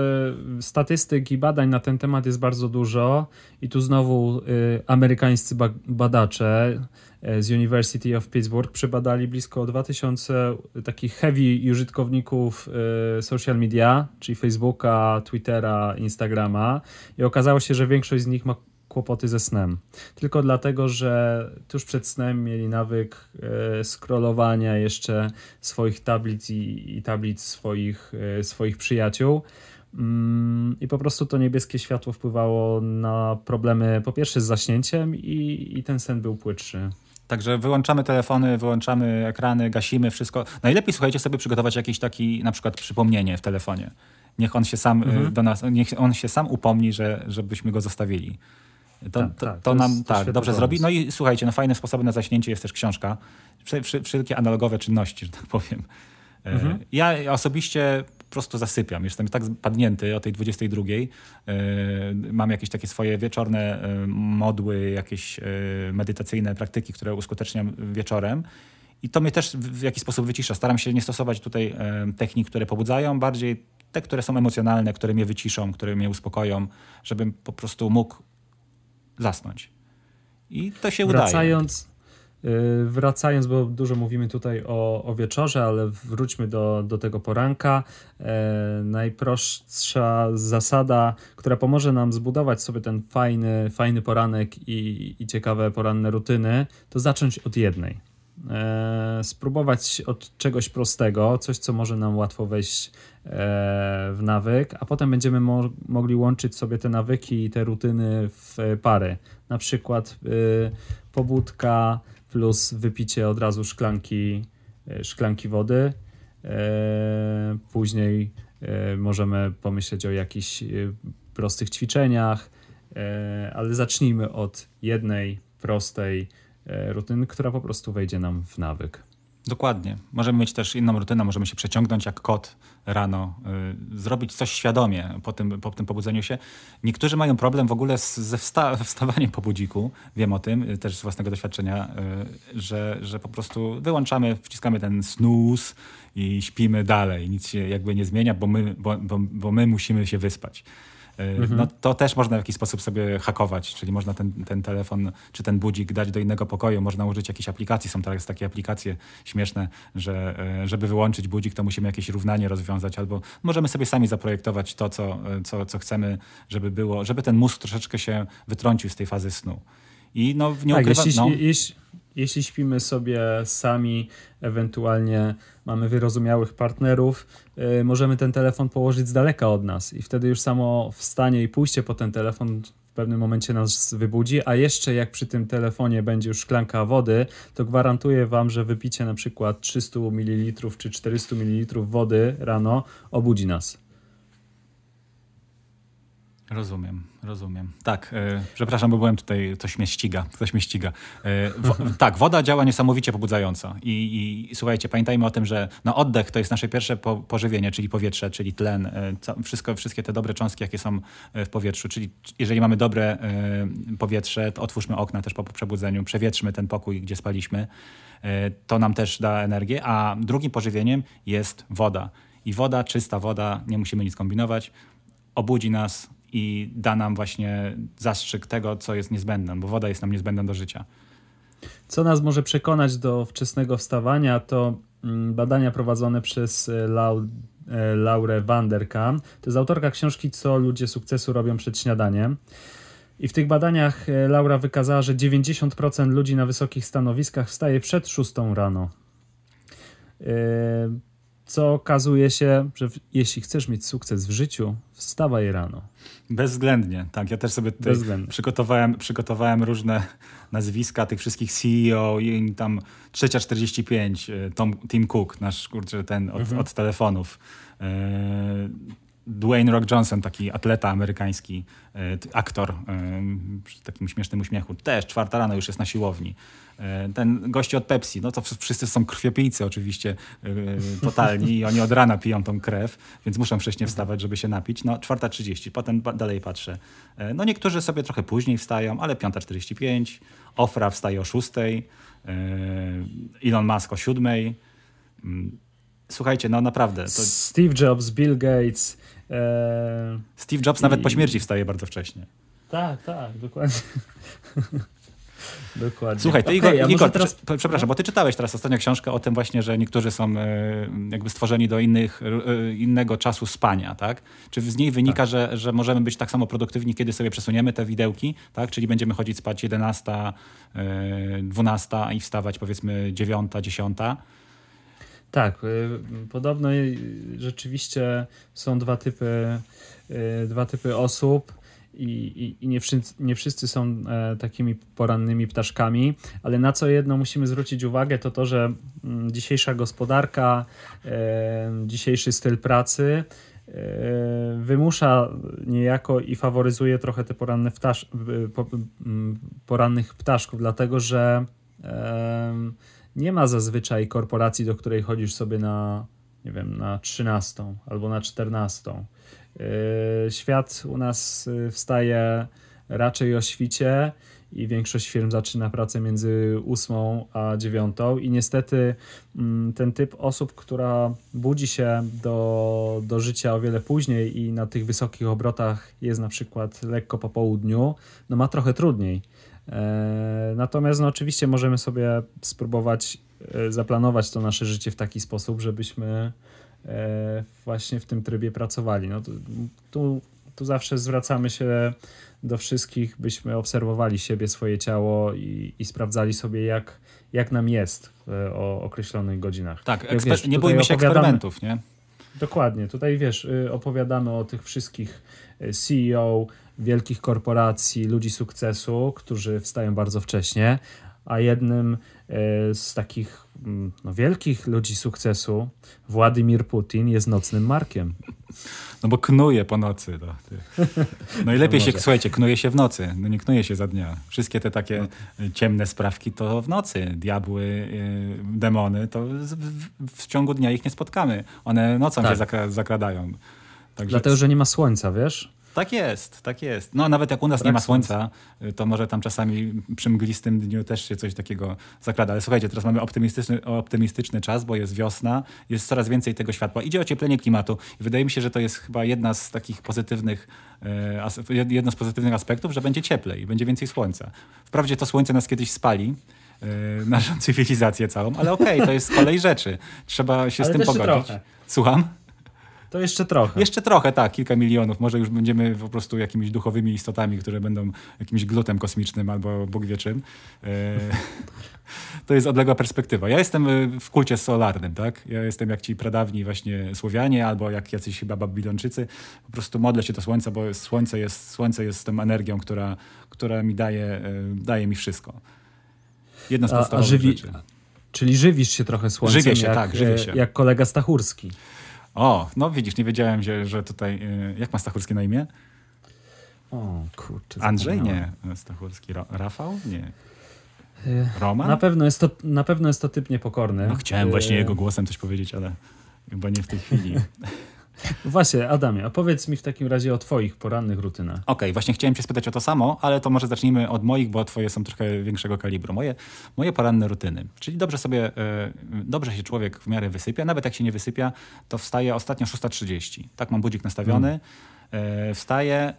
y, statystyk i badań na ten temat jest bardzo dużo i tu znowu y, amerykańscy ba badacze y, z University of Pittsburgh przebadali blisko 2000 takich heavy użytkowników social media, czyli Facebooka, Twittera, Instagrama i okazało się, że większość z nich ma kłopoty ze snem. Tylko dlatego, że tuż przed snem mieli nawyk e, scrollowania jeszcze swoich tablic i, i tablic swoich, e, swoich przyjaciół. Mm, I po prostu to niebieskie światło wpływało na problemy po pierwsze z zaśnięciem i, i ten sen był płytszy.
Także wyłączamy telefony, wyłączamy ekrany, gasimy wszystko. Najlepiej słuchajcie sobie przygotować jakiś taki na przykład przypomnienie w telefonie. Niech on się sam e, mhm. do nas, niech on się sam upomni, że, żebyśmy go zostawili. To, tak, to, tak, to, to nam jest, tak, dobrze pomysł. zrobi. No i słuchajcie, no fajnym sposobem na zaśnięcie jest też książka. Wszelkie analogowe czynności, że tak powiem. E, mhm. Ja osobiście po prostu zasypiam. Jestem tak padnięty o tej 22. E, mam jakieś takie swoje wieczorne e, modły, jakieś medytacyjne praktyki, które uskuteczniam wieczorem. I to mnie też w jakiś sposób wycisza. Staram się nie stosować tutaj technik, które pobudzają, bardziej te, które są emocjonalne, które mnie wyciszą, które mnie uspokoją, żebym po prostu mógł zasnąć. I to się
Wracając, udaje. Y, wracając, bo dużo mówimy tutaj o, o wieczorze, ale wróćmy do, do tego poranka. E, najprostsza zasada, która pomoże nam zbudować sobie ten fajny, fajny poranek i, i ciekawe poranne rutyny, to zacząć od jednej. E, spróbować od czegoś prostego, coś, co może nam łatwo wejść w nawyk, a potem będziemy mo mogli łączyć sobie te nawyki i te rutyny w pary. Na przykład y, pobudka, plus wypicie od razu szklanki, e, szklanki wody. E, później e, możemy pomyśleć o jakichś prostych ćwiczeniach, ale zacznijmy od jednej prostej rutyny, która po prostu wejdzie nam w nawyk.
Dokładnie. Możemy mieć też inną rutynę, możemy się przeciągnąć jak kot rano, y, zrobić coś świadomie po tym, po tym pobudzeniu się. Niektórzy mają problem w ogóle z, ze wsta wstawaniem po budziku. Wiem o tym, y, też z własnego doświadczenia, y, że, że po prostu wyłączamy, wciskamy ten snooze i śpimy dalej. Nic się jakby nie zmienia, bo my, bo, bo, bo my musimy się wyspać. Mhm. no to też można w jakiś sposób sobie hakować, czyli można ten, ten telefon czy ten budzik dać do innego pokoju, można użyć jakiejś aplikacji, są teraz takie aplikacje śmieszne, że e, żeby wyłączyć budzik, to musimy jakieś równanie rozwiązać, albo możemy sobie sami zaprojektować to, co, e, co, co chcemy, żeby było, żeby ten mózg troszeczkę się wytrącił z tej fazy snu. I no, nie tak, ukrywa,
jeśli, no. jeśli, jeśli śpimy sobie sami, ewentualnie mamy wyrozumiałych partnerów, yy, możemy ten telefon położyć z daleka od nas i wtedy już samo wstanie i pójście po ten telefon w pewnym momencie nas wybudzi, a jeszcze jak przy tym telefonie będzie już szklanka wody, to gwarantuję wam, że wypicie na przykład 300 ml czy 400 ml wody rano obudzi nas.
Rozumiem, rozumiem. Tak, e, przepraszam, bo byłem tutaj, coś mnie ściga, coś mnie ściga. E, tak, woda działa niesamowicie pobudzająco I, i, słuchajcie, pamiętajmy o tym, że no, oddech to jest nasze pierwsze po, pożywienie, czyli powietrze, czyli tlen, e, wszystko, wszystkie te dobre cząstki, jakie są e, w powietrzu, czyli jeżeli mamy dobre e, powietrze, to otwórzmy okna też po, po przebudzeniu, przewietrzmy ten pokój, gdzie spaliśmy, e, to nam też da energię, a drugim pożywieniem jest woda. I woda, czysta woda, nie musimy nic kombinować, obudzi nas, i da nam właśnie zastrzyk tego, co jest niezbędne, bo woda jest nam niezbędna do życia.
Co nas może przekonać do wczesnego wstawania, to mm, badania prowadzone przez e, Lau, e, Laurę Vanderkam. To jest autorka książki Co ludzie sukcesu robią przed śniadaniem. I w tych badaniach e, Laura wykazała, że 90% ludzi na wysokich stanowiskach wstaje przed 6 rano co okazuje się, że jeśli chcesz mieć sukces w życiu, wstawaj rano.
Bezwzględnie, tak. Ja też sobie przygotowałem, przygotowałem różne nazwiska tych wszystkich CEO i tam trzecia 45, e, Tom, Tim Cook, nasz kurczę, ten od, mhm. od telefonów. E, Dwayne Rock Johnson, taki atleta amerykański, e, aktor przy takim śmiesznym uśmiechu, też czwarta rano już jest na siłowni. E, ten gości od Pepsi, no to wszyscy są krwiopijcy oczywiście e, totalni i oni od rana piją tą krew, więc muszą wcześniej wstawać, żeby się napić. No 4.30, potem dalej patrzę. E, no niektórzy sobie trochę później wstają, ale 5.45, Ofra wstaje o 6.00, Elon Musk o 7.00. Mm, słuchajcie, no naprawdę. To...
Steve Jobs, Bill Gates.
Steve Jobs i... nawet po śmierci wstaje bardzo wcześnie.
Tak, tak, dokładnie. Dokładnie.
Słuchaj, ty okay, Igor, Igor teraz... przepraszam, bo ty czytałeś teraz ostatnio książkę o tym właśnie, że niektórzy są e, jakby stworzeni do innych, e, innego czasu spania, tak? Czy z niej wynika, tak. że, że możemy być tak samo produktywni, kiedy sobie przesuniemy te widełki, tak? Czyli będziemy chodzić spać 11, 12 e, i wstawać powiedzmy 9, 10?
Tak, podobno rzeczywiście są dwa typy, dwa typy osób i, i, i nie, wszyscy, nie, wszyscy, są e, takimi porannymi ptaszkami, ale na co jedno musimy zwrócić uwagę, to to, że mm, dzisiejsza gospodarka, e, dzisiejszy styl pracy wymusza niejako i faworyzuje trochę te poranne ptasz, porannych ptaszków, dlatego że nie ma zazwyczaj korporacji, do której chodzisz sobie na, nie wiem, na 13 albo na 14. Świat u nas wstaje raczej o świcie i większość firm zaczyna pracę między 8 a 9 i niestety mm, ten typ osób, która budzi się do, do życia o wiele później i na tych wysokich obrotach jest na przykład lekko po południu, no ma trochę trudniej. E, natomiast no oczywiście możemy sobie spróbować e, zaplanować to nasze życie w taki sposób, żebyśmy e, właśnie w tym trybie pracowali. No, tu, tu zawsze zwracamy się do wszystkich, byśmy obserwowali siebie, swoje ciało i, i sprawdzali sobie, jak, jak nam jest w, o określonych godzinach.
Tak, eksper- wiesz, nie bójmy się eksperymentów, nie?
Dokładnie. Tutaj wiesz, y, opowiadamy o tych wszystkich y, CEO wielkich korporacji, ludzi sukcesu, którzy wstają bardzo wcześnie, a jednym y, z takich mm, no, wielkich ludzi sukcesu, Władimir Putin, jest nocnym Markiem.
No bo knuje po nocy. No, no i lepiej no się, słuchajcie, knuje się w nocy, no nie knuje się za dnia. Wszystkie te takie no. ciemne sprawki to w nocy. Diabły, yy, demony, to w, w, ciągu dnia ich nie spotkamy. One nocą tak. się zakra zakradają.
Także... Dlatego, że nie ma słońca, wiesz?
Tak jest, tak jest. No nawet jak u nas Brak nie ma słońca, słońca, to może tam czasami przy mglistym dniu też się coś takiego zakrada. Ale słuchajcie, teraz mamy optymistyczny, optymistyczny czas, bo jest wiosna, jest coraz więcej tego światła. Idzie ocieplenie klimatu i wydaje mi się, że to jest chyba jedna z takich pozytywnych, e, jedno z pozytywnych aspektów, że będzie cieplej i będzie więcej słońca. Wprawdzie to słońce nas kiedyś spali, e, naszą cywilizację całą, ale okej, okay, to jest z kolei rzeczy. Trzeba się ale z tym pogodzić. Trochę. Słucham?
To jeszcze trochę.
Jeszcze trochę, tak, kilka milionów. Może już będziemy po prostu jakimiś duchowymi istotami, które będą jakimś glutem kosmicznym albo Bóg wie czym. E, to jest odległa perspektywa. Ja jestem e, w kulcie solarnym, tak? Ja jestem jak ci pradawni właśnie Słowianie albo jak jacyś chyba Babilończycy. Po prostu modlę się do słońca, bo słońce jest, słońce jest tą energią, która, która mi daje, e, daje mi wszystko. Jedna z podstawowych a, a żywi, rzeczy.
Czyli żywisz się trochę słońcem,
żywię się,
jak,
tak, żywię się.
jak kolega Stachurski.
O, no widzisz, nie wiedziałem, że, że tutaj... Y, jak ma Stachurski na imię?
O, kurczę.
Andrzej? Nie. Stachurski. Rafał? Nie. Y, Roman?
Na pewno, jest to, na pewno jest to typ niepokorny.
No chciałem właśnie y, jego głosem coś powiedzieć, ale chyba nie w tej chwili.
Właśnie, Adamie, opowiedz mi w takim razie o Twoich porannych rutynach.
Okej, okay, właśnie chciałem Cię spytać o to samo, ale to może zacznijmy od moich, bo Twoje są trochę większego kalibru. Moje, moje poranne rutyny. Czyli dobrze sobie, e, dobrze się człowiek w miarę wysypia, nawet jak się nie wysypia, to wstaje ostatnio 6.30. Tak mam budzik nastawiony. Hmm. Wstaję,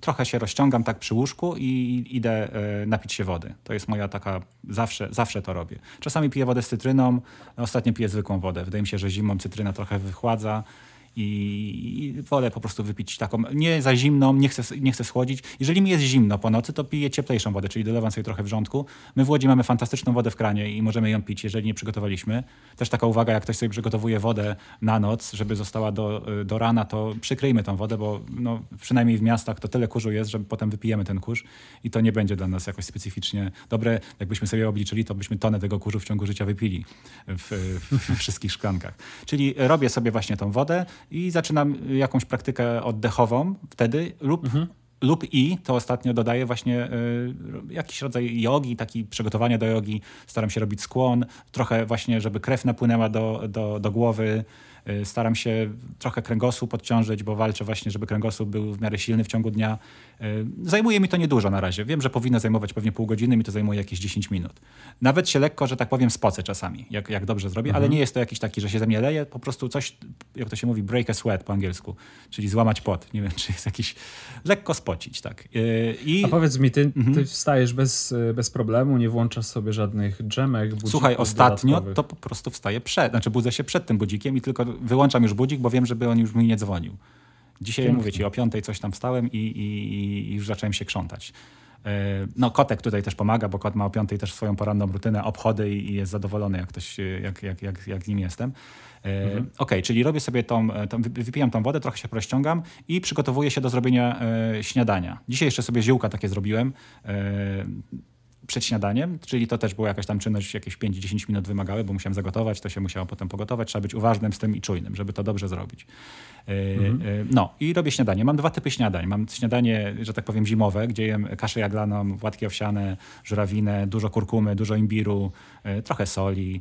trochę się rozciągam tak przy łóżku i idę napić się wody. To jest moja taka, zawsze, zawsze to robię. Czasami piję wodę z cytryną, ostatnio piję zwykłą wodę. Wydaje mi się, że zimą cytryna trochę wychładza i, wolę po prostu wypić taką, nie za zimną, nie chcę, nie chcę schłodzić. Jeżeli mi jest zimno po nocy, to piję cieplejszą wodę, czyli dolewam sobie trochę wrzątku. My w Łodzi mamy fantastyczną wodę w kranie i możemy ją pić, jeżeli nie przygotowaliśmy. Też taka uwaga, jak ktoś sobie przygotowuje wodę na noc, żeby została do, do rana, to przykryjmy tą wodę, bo no, przynajmniej w miastach to tyle kurzu jest, że potem wypijemy ten kurz i to nie będzie dla nas jakoś specyficznie dobre. Jakbyśmy sobie obliczyli, to byśmy tonę tego kurzu w ciągu życia wypili w, w, w wszystkich szklankach. Czyli robię sobie właśnie tą wodę, i zaczynam jakąś praktykę oddechową wtedy lub mhm lub i, to ostatnio dodaję właśnie y, jakiś rodzaj jogi, taki przygotowania do jogi. Staram się robić skłon, trochę właśnie, żeby krew napłynęła do, do, do głowy, Y, staram się trochę kręgosłup podciążyć, bo walczę właśnie, żeby kręgosłup był w miarę silny w ciągu dnia. Y, zajmuje mi to niedużo na razie. Wiem, że powinno zajmować pewnie pół godziny, mi to zajmuje jakieś 10 minut. Nawet się lekko, że tak powiem, spocę czasami, jak, jak dobrze zrobię, mhm. ale nie jest to jakiś taki, że się ze mnie leje, po prostu coś, jak to się mówi, break a sweat po angielsku, czyli złamać pot. Nie wiem, czy jest jakiś lekko spocić, tak.
Y, I... A powiedz mi, ty, mhm. ty wstajesz bez, bez problemu, nie włączasz sobie żadnych dżemek,
Słuchaj, ostatnio to po prostu wstaję przed, znaczy budzę się przed tym budzikiem i tylko wyłączam już budzik, bo wiem, żeby on już mi nie dzwonił. Dzisiaj Pięknie. mówię ci, o piątej coś tam wstałem i, i, i już zacząłem się krzątać. E, no, kotek tutaj też pomaga, bo kot ma o piątej też swoją poranną rutynę, obchody i jest zadowolony, jak, ktoś, jak, jak, jak, jak z nim jestem. E, mhm. Ok, czyli robię sobie tą, e, tą, wypijam tą wodę, trochę się rozciągam i przygotowuję się do zrobienia e, śniadania. Dzisiaj jeszcze sobie ziółka takie zrobiłem. E, przed śniadaniem, czyli to też była jakaś tam czynność, jakieś 5-10 minut wymagały, bo musiałem zagotować, to się musiało potem pogotować. Trzeba być uważnym z tym i czujnym, żeby to dobrze zrobić. Mhm. No i robię śniadanie. Mam dwa typy śniadań. Mam śniadanie, że tak powiem, zimowe, gdzie jem kaszę jaglaną, płatki owsiane, żurawinę, dużo kurkumy, dużo imbiru, trochę soli,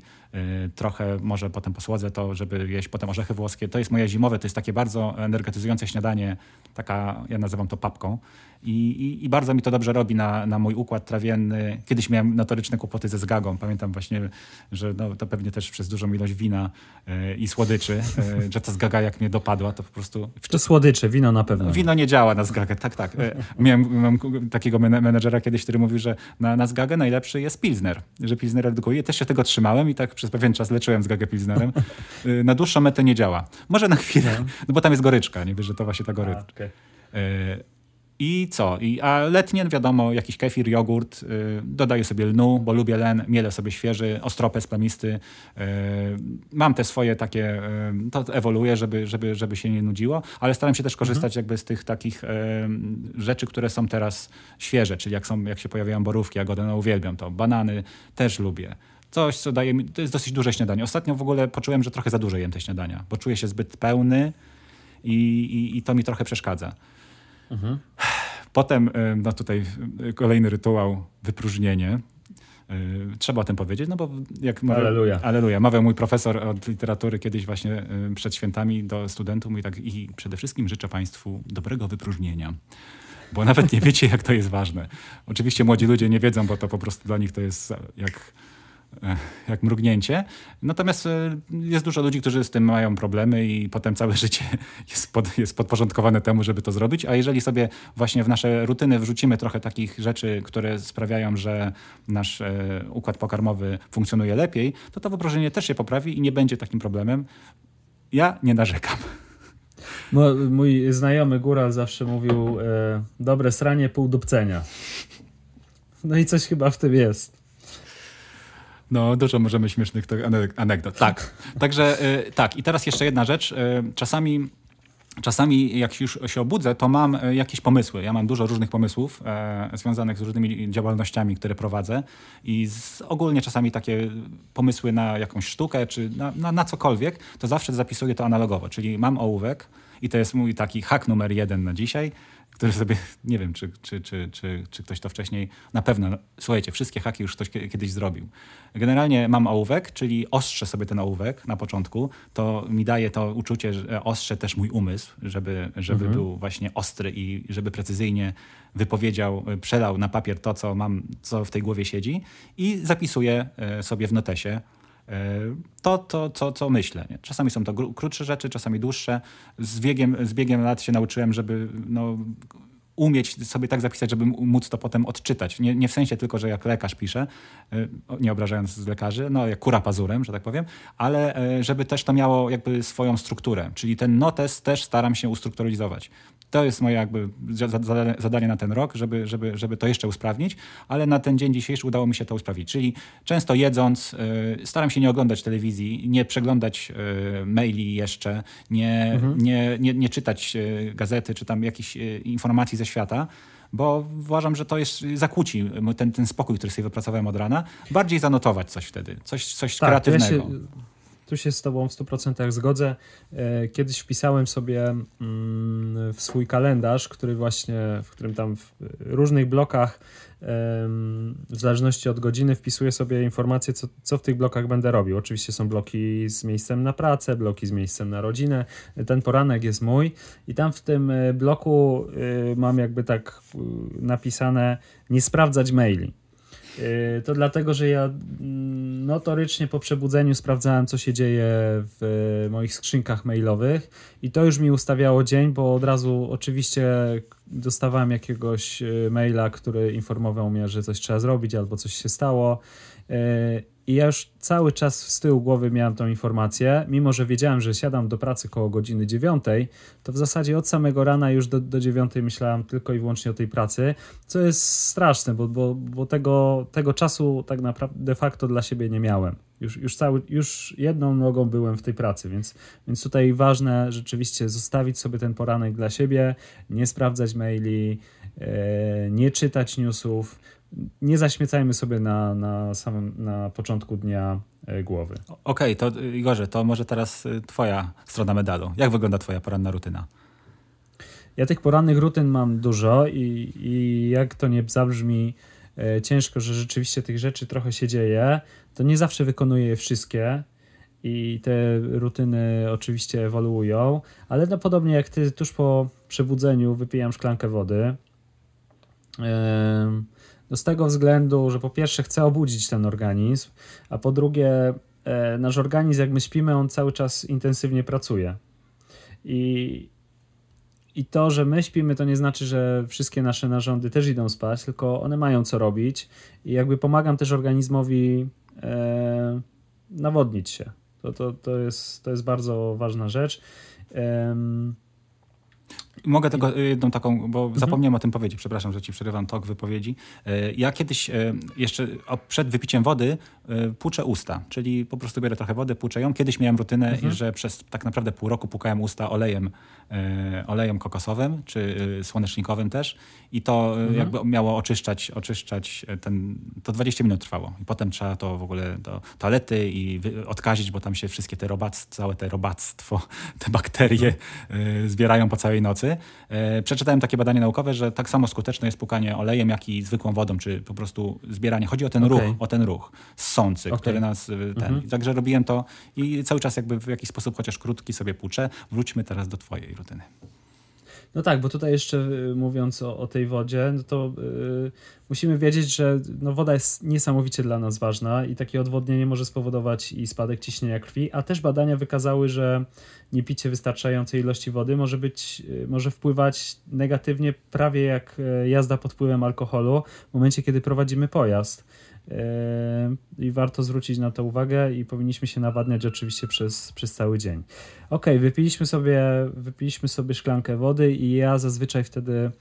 trochę może potem posłodzę to, żeby jeść potem orzechy włoskie. To jest moje zimowe, to jest takie bardzo energetyzujące śniadanie, taka, ja nazywam to papką. I, i, I, bardzo mi to dobrze robi na, na mój układ trawienny. Kiedyś miałem notoryczne kłopoty ze zgagą. Pamiętam właśnie, że no, to pewnie też przez dużą ilość wina i słodyczy, że ta zgaga jak mnie dopadła, to po prostu...
To słodycze, wino na pewno.
wino nie działa na zgagę, tak, tak. Y, miałem, miałem takiego menedżera kiedyś, który mówił, że na, na zgagę najlepszy jest pilsner, że pilsner redukuje. Też się tego trzymałem i tak przez pewien czas leczyłem zgagę pilsnerem. na dłuższą metę nie działa. Może na chwilę, no, no bo tam jest goryczka, nie wiesz, że to właśnie ta goryczka. A, okay. I co? I, a letnie, wiadomo, jakiś kefir, jogurt, yy, dodaję sobie lnu, bo lubię len, mielę sobie świeży, ostropę plamisty. Yy, mam te swoje takie, yy, to ewoluuje, żeby, żeby, żeby się nie nudziło, ale staram się też korzystać mhm. jakby z tych takich rzeczy, które są teraz świeże, czyli jak, są, jak się pojawiają borówki, jagody, no uwielbiam to. Banany też lubię. Coś, co daje mi, to jest dosyć duże śniadanie. Ostatnio w ogóle poczułem, że trochę za dużo jem te śniadania, bo czuję się zbyt pełny i, i, i to mi trochę przeszkadza. Mhm. Potem, no tutaj kolejny rytuał, wypróżnienie. Trzeba o tym powiedzieć, no bo jak
mawiał, Aleluja.
Aleluja. Mawiał mój profesor od literatury kiedyś właśnie przed świętami do studentów i tak i przede wszystkim życzę Państwu dobrego wypróżnienia. Bo nawet nie wiecie, jak to jest ważne. Oczywiście młodzi ludzie nie wiedzą, bo to po prostu dla nich to jest jak jak mrugnięcie. Natomiast e, jest dużo ludzi, którzy z tym mają problemy i potem całe życie jest, pod, jest podporządkowane temu, żeby to zrobić. A jeżeli sobie właśnie w nasze rutyny wrzucimy trochę takich rzeczy, które sprawiają, że nasz e, układ pokarmowy funkcjonuje lepiej, to to wyprożenie też się poprawi i nie będzie takim problemem. Ja nie narzekam.
Mój znajomy góral zawsze mówił e, dobre sranie, pół dupcenia. No i coś chyba w tym jest.
No, dużo możemy śmiesznych anegdot. Tak. Także y, tak. I teraz jeszcze jedna rzecz. Y, czasami Czasami jak już się obudzę, to mam y, jakieś pomysły. Ja mam dużo różnych pomysłów e, związanych z różnymi działalnościami, które prowadzę i z, ogólnie czasami takie pomysły na jakąś sztukę czy na, na, na, cokolwiek, to zawsze zapisuję to analogowo, czyli mam ołówek i to jest mój taki hak numer jeden na dzisiaj który sobie, nie wiem, czy, czy, czy, czy, czy ktoś to wcześniej, na pewno, no, słuchajcie, wszystkie haki już ktoś kiedyś zrobił. Generalnie mam ołówek, czyli ostrzę sobie ten ołówek na początku, to mi daje to uczucie, że ostrzę też mój umysł, żeby, żeby mhm. był właśnie ostry i żeby precyzyjnie wypowiedział, przelał na papier to, co mam, co w tej głowie siedzi i zapisuję e, sobie w notesie E, to, to, to co myślę. Nie? Czasami są to krótsze rzeczy, czasami dłuższe. Z biegiem, z biegiem lat się nauczyłem, żeby no, umieć sobie tak zapisać, żeby móc to potem odczytać. Nie, nie w sensie tylko, że jak lekarz pisze, e, nie obrażając lekarzy, no jak kura pazurem, że tak powiem, ale e, żeby też to miało jakby swoją strukturę. Czyli ten notes też staram się ustrukturalizować. To jest moje jakby zadanie na ten rok, żeby, żeby, żeby to jeszcze usprawnić, ale na ten dzień dzisiejszy udało mi się to usprawnić. Czyli często jedząc, y, staram się nie oglądać telewizji, nie przeglądać y, maili jeszcze, nie, mhm. nie, nie, nie czytać y, gazety czy tam jakichś informacji ze świata bo uważam, że to jest zakłóci ten, ten spokój, który sobie wypracowałem od rana. Bardziej zanotować coś wtedy, coś, coś tak, kreatywnego. Ja się,
tu się z Tobą w 100% zgodzę. E, kiedyś wpisałem sobie mm, w swój kalendarz, który właśnie, w którym tam w różnych blokach, w zależności od godziny, wpisuję sobie informacje, co, co w tych blokach będę robił. Oczywiście są bloki z miejscem na pracę, bloki z miejscem na rodzinę. Ten poranek jest mój i tam w tym e, bloku e, mam jakby tak napisane nie sprawdzać maili. Yy, to dlatego, że ja mm, notorycznie po przebudzeniu sprawdzałem, co się dzieje w moich skrzynkach mailowych i to już mi ustawiało dzień, bo od razu oczywiście dostawałem jakiegoś yy, maila, który informował mnie, że coś trzeba zrobić albo coś się stało. I ja już cały czas z tyłu głowy miałem tą informację, mimo że wiedziałem, że siadam do pracy koło godziny dziewiątej, to w zasadzie od samego rana już do, do dziewiątej myślałem tylko i wyłącznie o tej pracy, co jest straszne, bo, bo, bo tego, tego czasu tak naprawdę de facto dla siebie nie miałem. Już, już, cały, już jedną nogą byłem w tej pracy, więc, więc tutaj ważne rzeczywiście zostawić sobie ten poranek dla siebie, nie sprawdzać maili, e, nie czytać newsów, nie zaśmiecajmy sobie na, na samym na początku dnia e, głowy.
Okej, okay, to Igorze, to może teraz y, twoja strona medalu. Jak wygląda twoja poranna rutyna?
Ja tych porannych rutyn mam dużo i, i jak to nie zabrzmi e, ciężko, że rzeczywiście tych rzeczy trochę się dzieje, to nie zawsze wykonuję je wszystkie i te rutyny oczywiście ewoluują, ale no podobnie jak ty tuż po przebudzeniu wypijam szklankę wody. No z tego względu, że po pierwsze chcę obudzić ten organizm, a po drugie e, nasz organizm jak my śpimy, on cały czas intensywnie pracuje. I, i to, że my śpimy, to nie znaczy, że wszystkie nasze narządy też idą spać, tylko one mają co robić i jakby pomagam też organizmowi e, nawodnić się. To, to, to, jest, to jest bardzo ważna rzecz. E,
Mogę tego y, jedną taką, bo mhm. zapomniałem o tym powiedzieć, przepraszam, że ci przerywam tok wypowiedzi. Y, ja kiedyś y, jeszcze przed wypiciem wody płuczę usta, czyli po prostu biorę trochę wody, płuczę ją. Kiedyś miałem rutynę, mhm. że przez tak naprawdę pół roku pukałem usta olejem, olejem kokosowym, czy słonecznikowym też i to mhm. jakby miało oczyszczać, oczyszczać ten, to 20 minut trwało i potem trzeba to w ogóle do toalety i odkazić, bo tam się wszystkie te robactwo, całe te robactwo, te bakterie mhm. zbierają po całej nocy. E, przeczytałem takie badanie naukowe, że tak samo skuteczne jest pukanie olejem, jak i zwykłą wodą, czy po prostu zbieranie. Chodzi o ten okay. ruch, o ten ruch sący, okay. który nas e, ten. Mhm. Także robiłem to i cały czas jakby w jakiś sposób, chociaż krótki sobie puczę. Wróćmy teraz do twojej rutyny.
No tak, bo tutaj jeszcze y, mówiąc o, o tej wodzie, no to yy, musimy wiedzieć, że no, woda jest niesamowicie dla nas ważna i takie odwodnienie może spowodować i spadek ciśnienia krwi, a też badania wykazały, że niepicie wystarczającej ilości wody może być, yy, może wpływać negatywnie prawie jak y, jazda pod wpływem alkoholu w momencie, kiedy prowadzimy pojazd. Yy, i warto zwrócić na to uwagę i powinniśmy się nawadniać oczywiście przez, przez cały dzień. Ok, wypiliśmy sobie, wypiliśmy sobie szklankę wody i ja zazwyczaj wtedy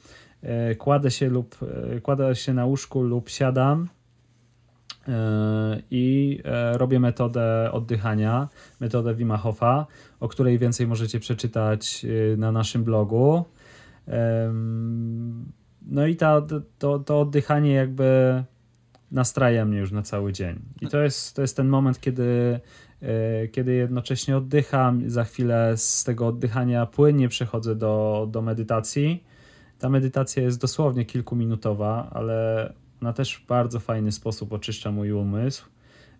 yy, kładę się lub yy, kładę się na łóżku lub siadam i robię metodę oddychania, metodę Wima Hofa, o której więcej możecie przeczytać na naszym blogu. No i ta, to, to oddychanie jakby nastraja mnie już na cały dzień. I to jest, to jest ten moment, kiedy, e, kiedy jednocześnie oddycham, za chwilę z tego oddychania płynnie przechodzę do, do medytacji. Ta medytacja jest dosłownie kilkuminutowa, ale ona też w bardzo fajny sposób oczyszcza mój umysł.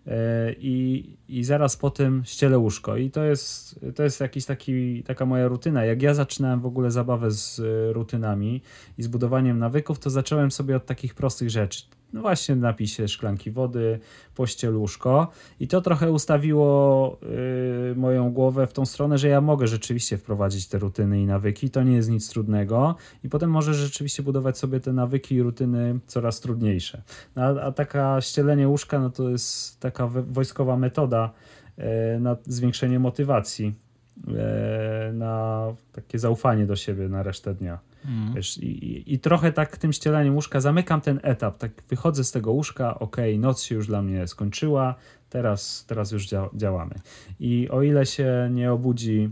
E, I, I zaraz po tym ścielę łóżko. I to jest, to jest jakiś taki, taka moja rutyna. Jak ja zaczynałem w ogóle zabawę z rutynami i z budowaniem nawyków, to zacząłem sobie od takich prostych rzeczy no właśnie napisie szklanki wody, pościel, łóżko. I to trochę ustawiło y, moją głowę w tą stronę, że ja mogę rzeczywiście wprowadzić te rutyny i nawyki, to nie jest nic trudnego. I potem może rzeczywiście budować sobie te nawyki i rutyny coraz trudniejsze. No, a, a taka ścielenie łóżka, no to jest taka wojskowa metoda y, na zwiększenie motywacji, na takie zaufanie do siebie na resztę dnia. Mm. Wiesz, i, i, trochę tak tym ścielaniem łóżka zamykam ten etap, tak wychodzę z tego łóżka, ok, noc się już dla mnie skończyła, teraz, teraz już dzia działamy. I o ile się nie obudzi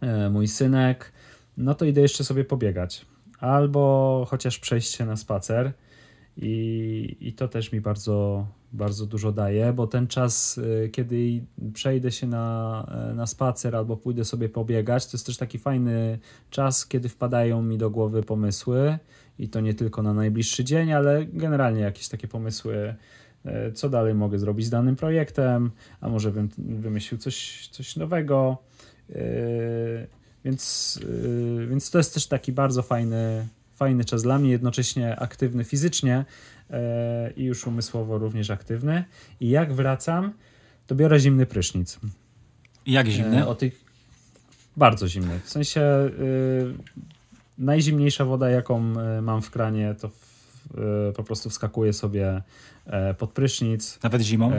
e, mój synek, no to idę jeszcze sobie pobiegać. Albo chociaż przejść się na spacer. I, I to też mi bardzo, bardzo dużo daje, bo ten czas, y, kiedy przejdę się na, e, na spacer albo pójdę sobie pobiegać, to jest też taki fajny czas, kiedy wpadają mi do głowy pomysły i to nie tylko na najbliższy dzień, ale generalnie jakieś takie pomysły, e, co dalej mogę zrobić z danym projektem, a może bym wymyślił coś, coś nowego. Więc, więc to jest też taki bardzo fajny, fajny czas dla mnie, jednocześnie aktywny fizycznie i już umysłowo również aktywny. I jak wracam, to biorę zimny prysznic.
Jak zimny? E,
o tych... Bardzo zimny. W sensie e, najzimniejsza woda, jaką mam w kranie, to w, po prostu wskakuję sobie pod prysznic.
Nawet zimą?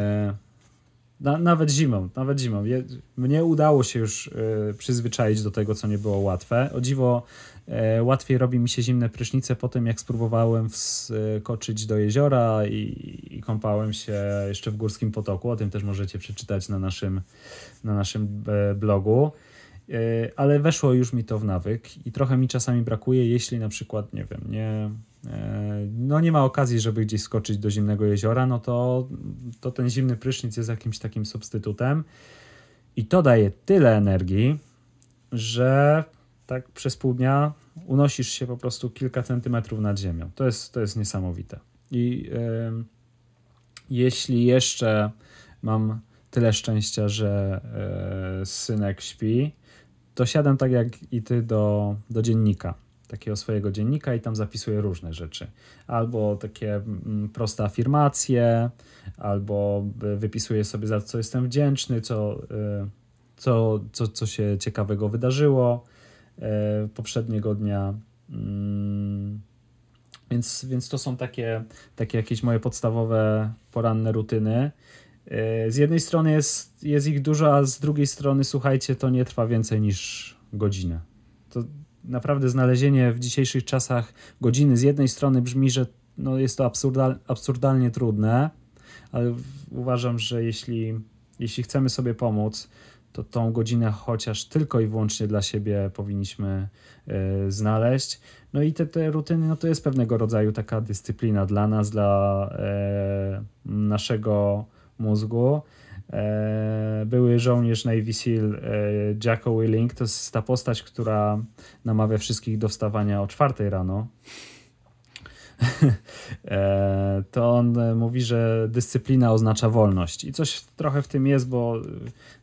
Na, nawet zimą, nawet zimą. Je, mnie udało się już y, przyzwyczaić do tego, co nie było łatwe. O dziwo y, łatwiej robi mi się zimne prysznice po tym, jak spróbowałem wskoczyć do jeziora i, i, kąpałem się jeszcze w Górskim Potoku. O tym też możecie przeczytać na naszym, na naszym e, blogu. Y, ale weszło już mi to w nawyk i trochę mi czasami brakuje, jeśli na przykład, nie wiem, nie E, no nie ma okazji, żeby gdzieś skoczyć do zimnego jeziora, no to, to ten zimny prysznic jest jakimś takim substytutem. I to daje tyle energii, że tak przez pół dnia unosisz się po prostu kilka centymetrów nad ziemią. To jest, to jest niesamowite. I jeśli jeszcze mam tyle szczęścia, że yy, synek śpi, to siadam tak jak i ty do, do dziennika takiego swojego dziennika i tam zapisuję różne rzeczy. Albo takie mm, proste afirmacje, albo wypisuję sobie za co jestem wdzięczny, co, y, co, co, co się ciekawego wydarzyło poprzedniego dnia. Mm, więc, więc to są takie, takie jakieś moje podstawowe poranne rutyny. Y, z jednej strony jest, jest ich dużo, a z drugiej strony, słuchajcie, to nie trwa więcej niż godzinę. To naprawdę znalezienie w dzisiejszych czasach godziny z jednej strony brzmi, że no jest to absurdal, absurdalnie trudne, ale uważam, że jeśli, jeśli chcemy sobie pomóc, to tą godzinę chociaż tylko i wyłącznie dla siebie powinniśmy y, znaleźć. No i te, te rutyny, no to jest pewnego rodzaju taka dyscyplina dla nas, dla y, naszego mózgu. E, były żołnierz Navy Seal e, Jacko Willing, to jest ta postać, która namawia wszystkich do wstawania o czwartej rano. E, to on mówi, że dyscyplina oznacza wolność. I coś trochę w tym jest, bo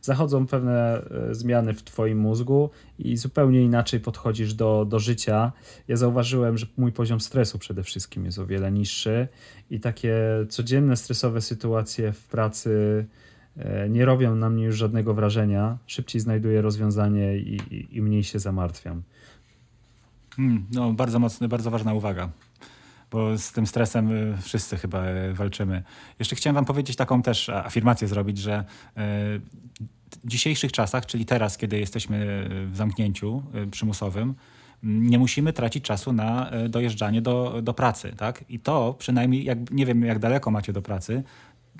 zachodzą pewne zmiany w Twoim mózgu i zupełnie inaczej podchodzisz do, do życia. Ja zauważyłem, że mój poziom stresu przede wszystkim jest o wiele niższy i takie codzienne stresowe sytuacje w pracy E, nie robią na mnie już żadnego wrażenia. Szybciej znajduję rozwiązanie i, i, i mniej się zamartwiam.
Hmm, no, bardzo mocny, bardzo ważna uwaga bo z tym stresem y, wszyscy chyba y, walczymy. Jeszcze chciałem Wam powiedzieć taką też afirmację zrobić, że y, w dzisiejszych czasach, czyli teraz, kiedy jesteśmy w zamknięciu przymusowym, nie musimy tracić czasu na dojeżdżanie do, do pracy. Tak? I to przynajmniej, jak, nie wiem jak daleko macie do pracy,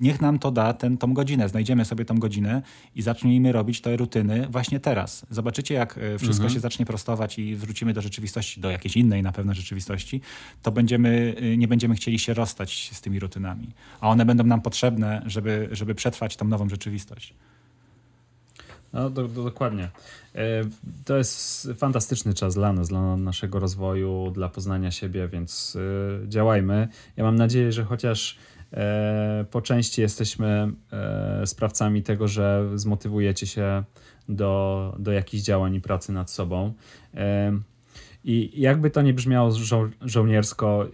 niech nam to da ten, tą godzinę. Znajdziemy sobie tą godzinę i zacznijmy robić te rutyny właśnie teraz. Zobaczycie, jak e, wszystko mhm. się zacznie prostować i wrócimy do rzeczywistości, do jakiejś innej na pewno rzeczywistości, to będziemy, e, nie będziemy chcieli się rozstać z tymi rutynami. A one będą nam potrzebne, żeby, żeby przetrwać tą nową rzeczywistość.
No, do, do, dokładnie. E, to jest fantastyczny czas dla nas, dla naszego rozwoju, dla poznania siebie, więc działajmy. Ja mam nadzieję, że chociaż po części jesteśmy e, sprawcami tego, że zmotywujecie się do, do jakichś działań i pracy nad sobą. E, I jakby to nie brzmiało żo żołniersko,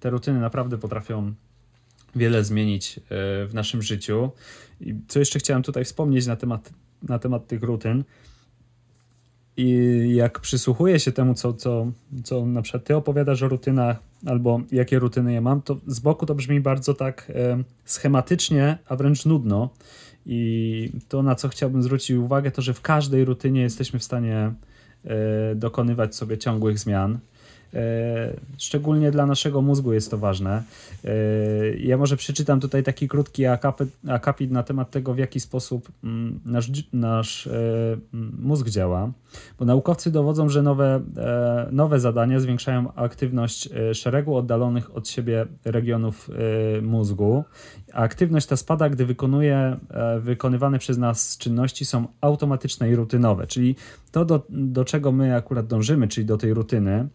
te rutyny naprawdę potrafią wiele zmienić w naszym życiu. I co jeszcze chciałem tutaj wspomnieć na temat, na temat tych rutyn, i jak przysłuchuję się temu, co, co, co na przykład ty opowiadasz o rutynach, albo jakie rutyny ja mam, to z boku to brzmi bardzo tak e, schematycznie, a wręcz nudno. I to, na co chciałbym zwrócić uwagę, to że w każdej rutynie jesteśmy w stanie e, dokonywać sobie ciągłych zmian. E, szczególnie dla naszego mózgu jest to ważne. E, ja może przeczytam tutaj taki krótki akapit, akapit na temat tego, w jaki sposób mm, nasz, nasz e, mózg działa, bo naukowcy dowodzą, że nowe, nowe zadania zwiększają aktywność szeregu oddalonych od siebie regionów mózgu. Aktywność ta spada, gdy wykonuje wykonywane przez nas czynności są automatyczne i rutynowe, czyli to, do, do czego my akurat dążymy, czyli do tej rutyny,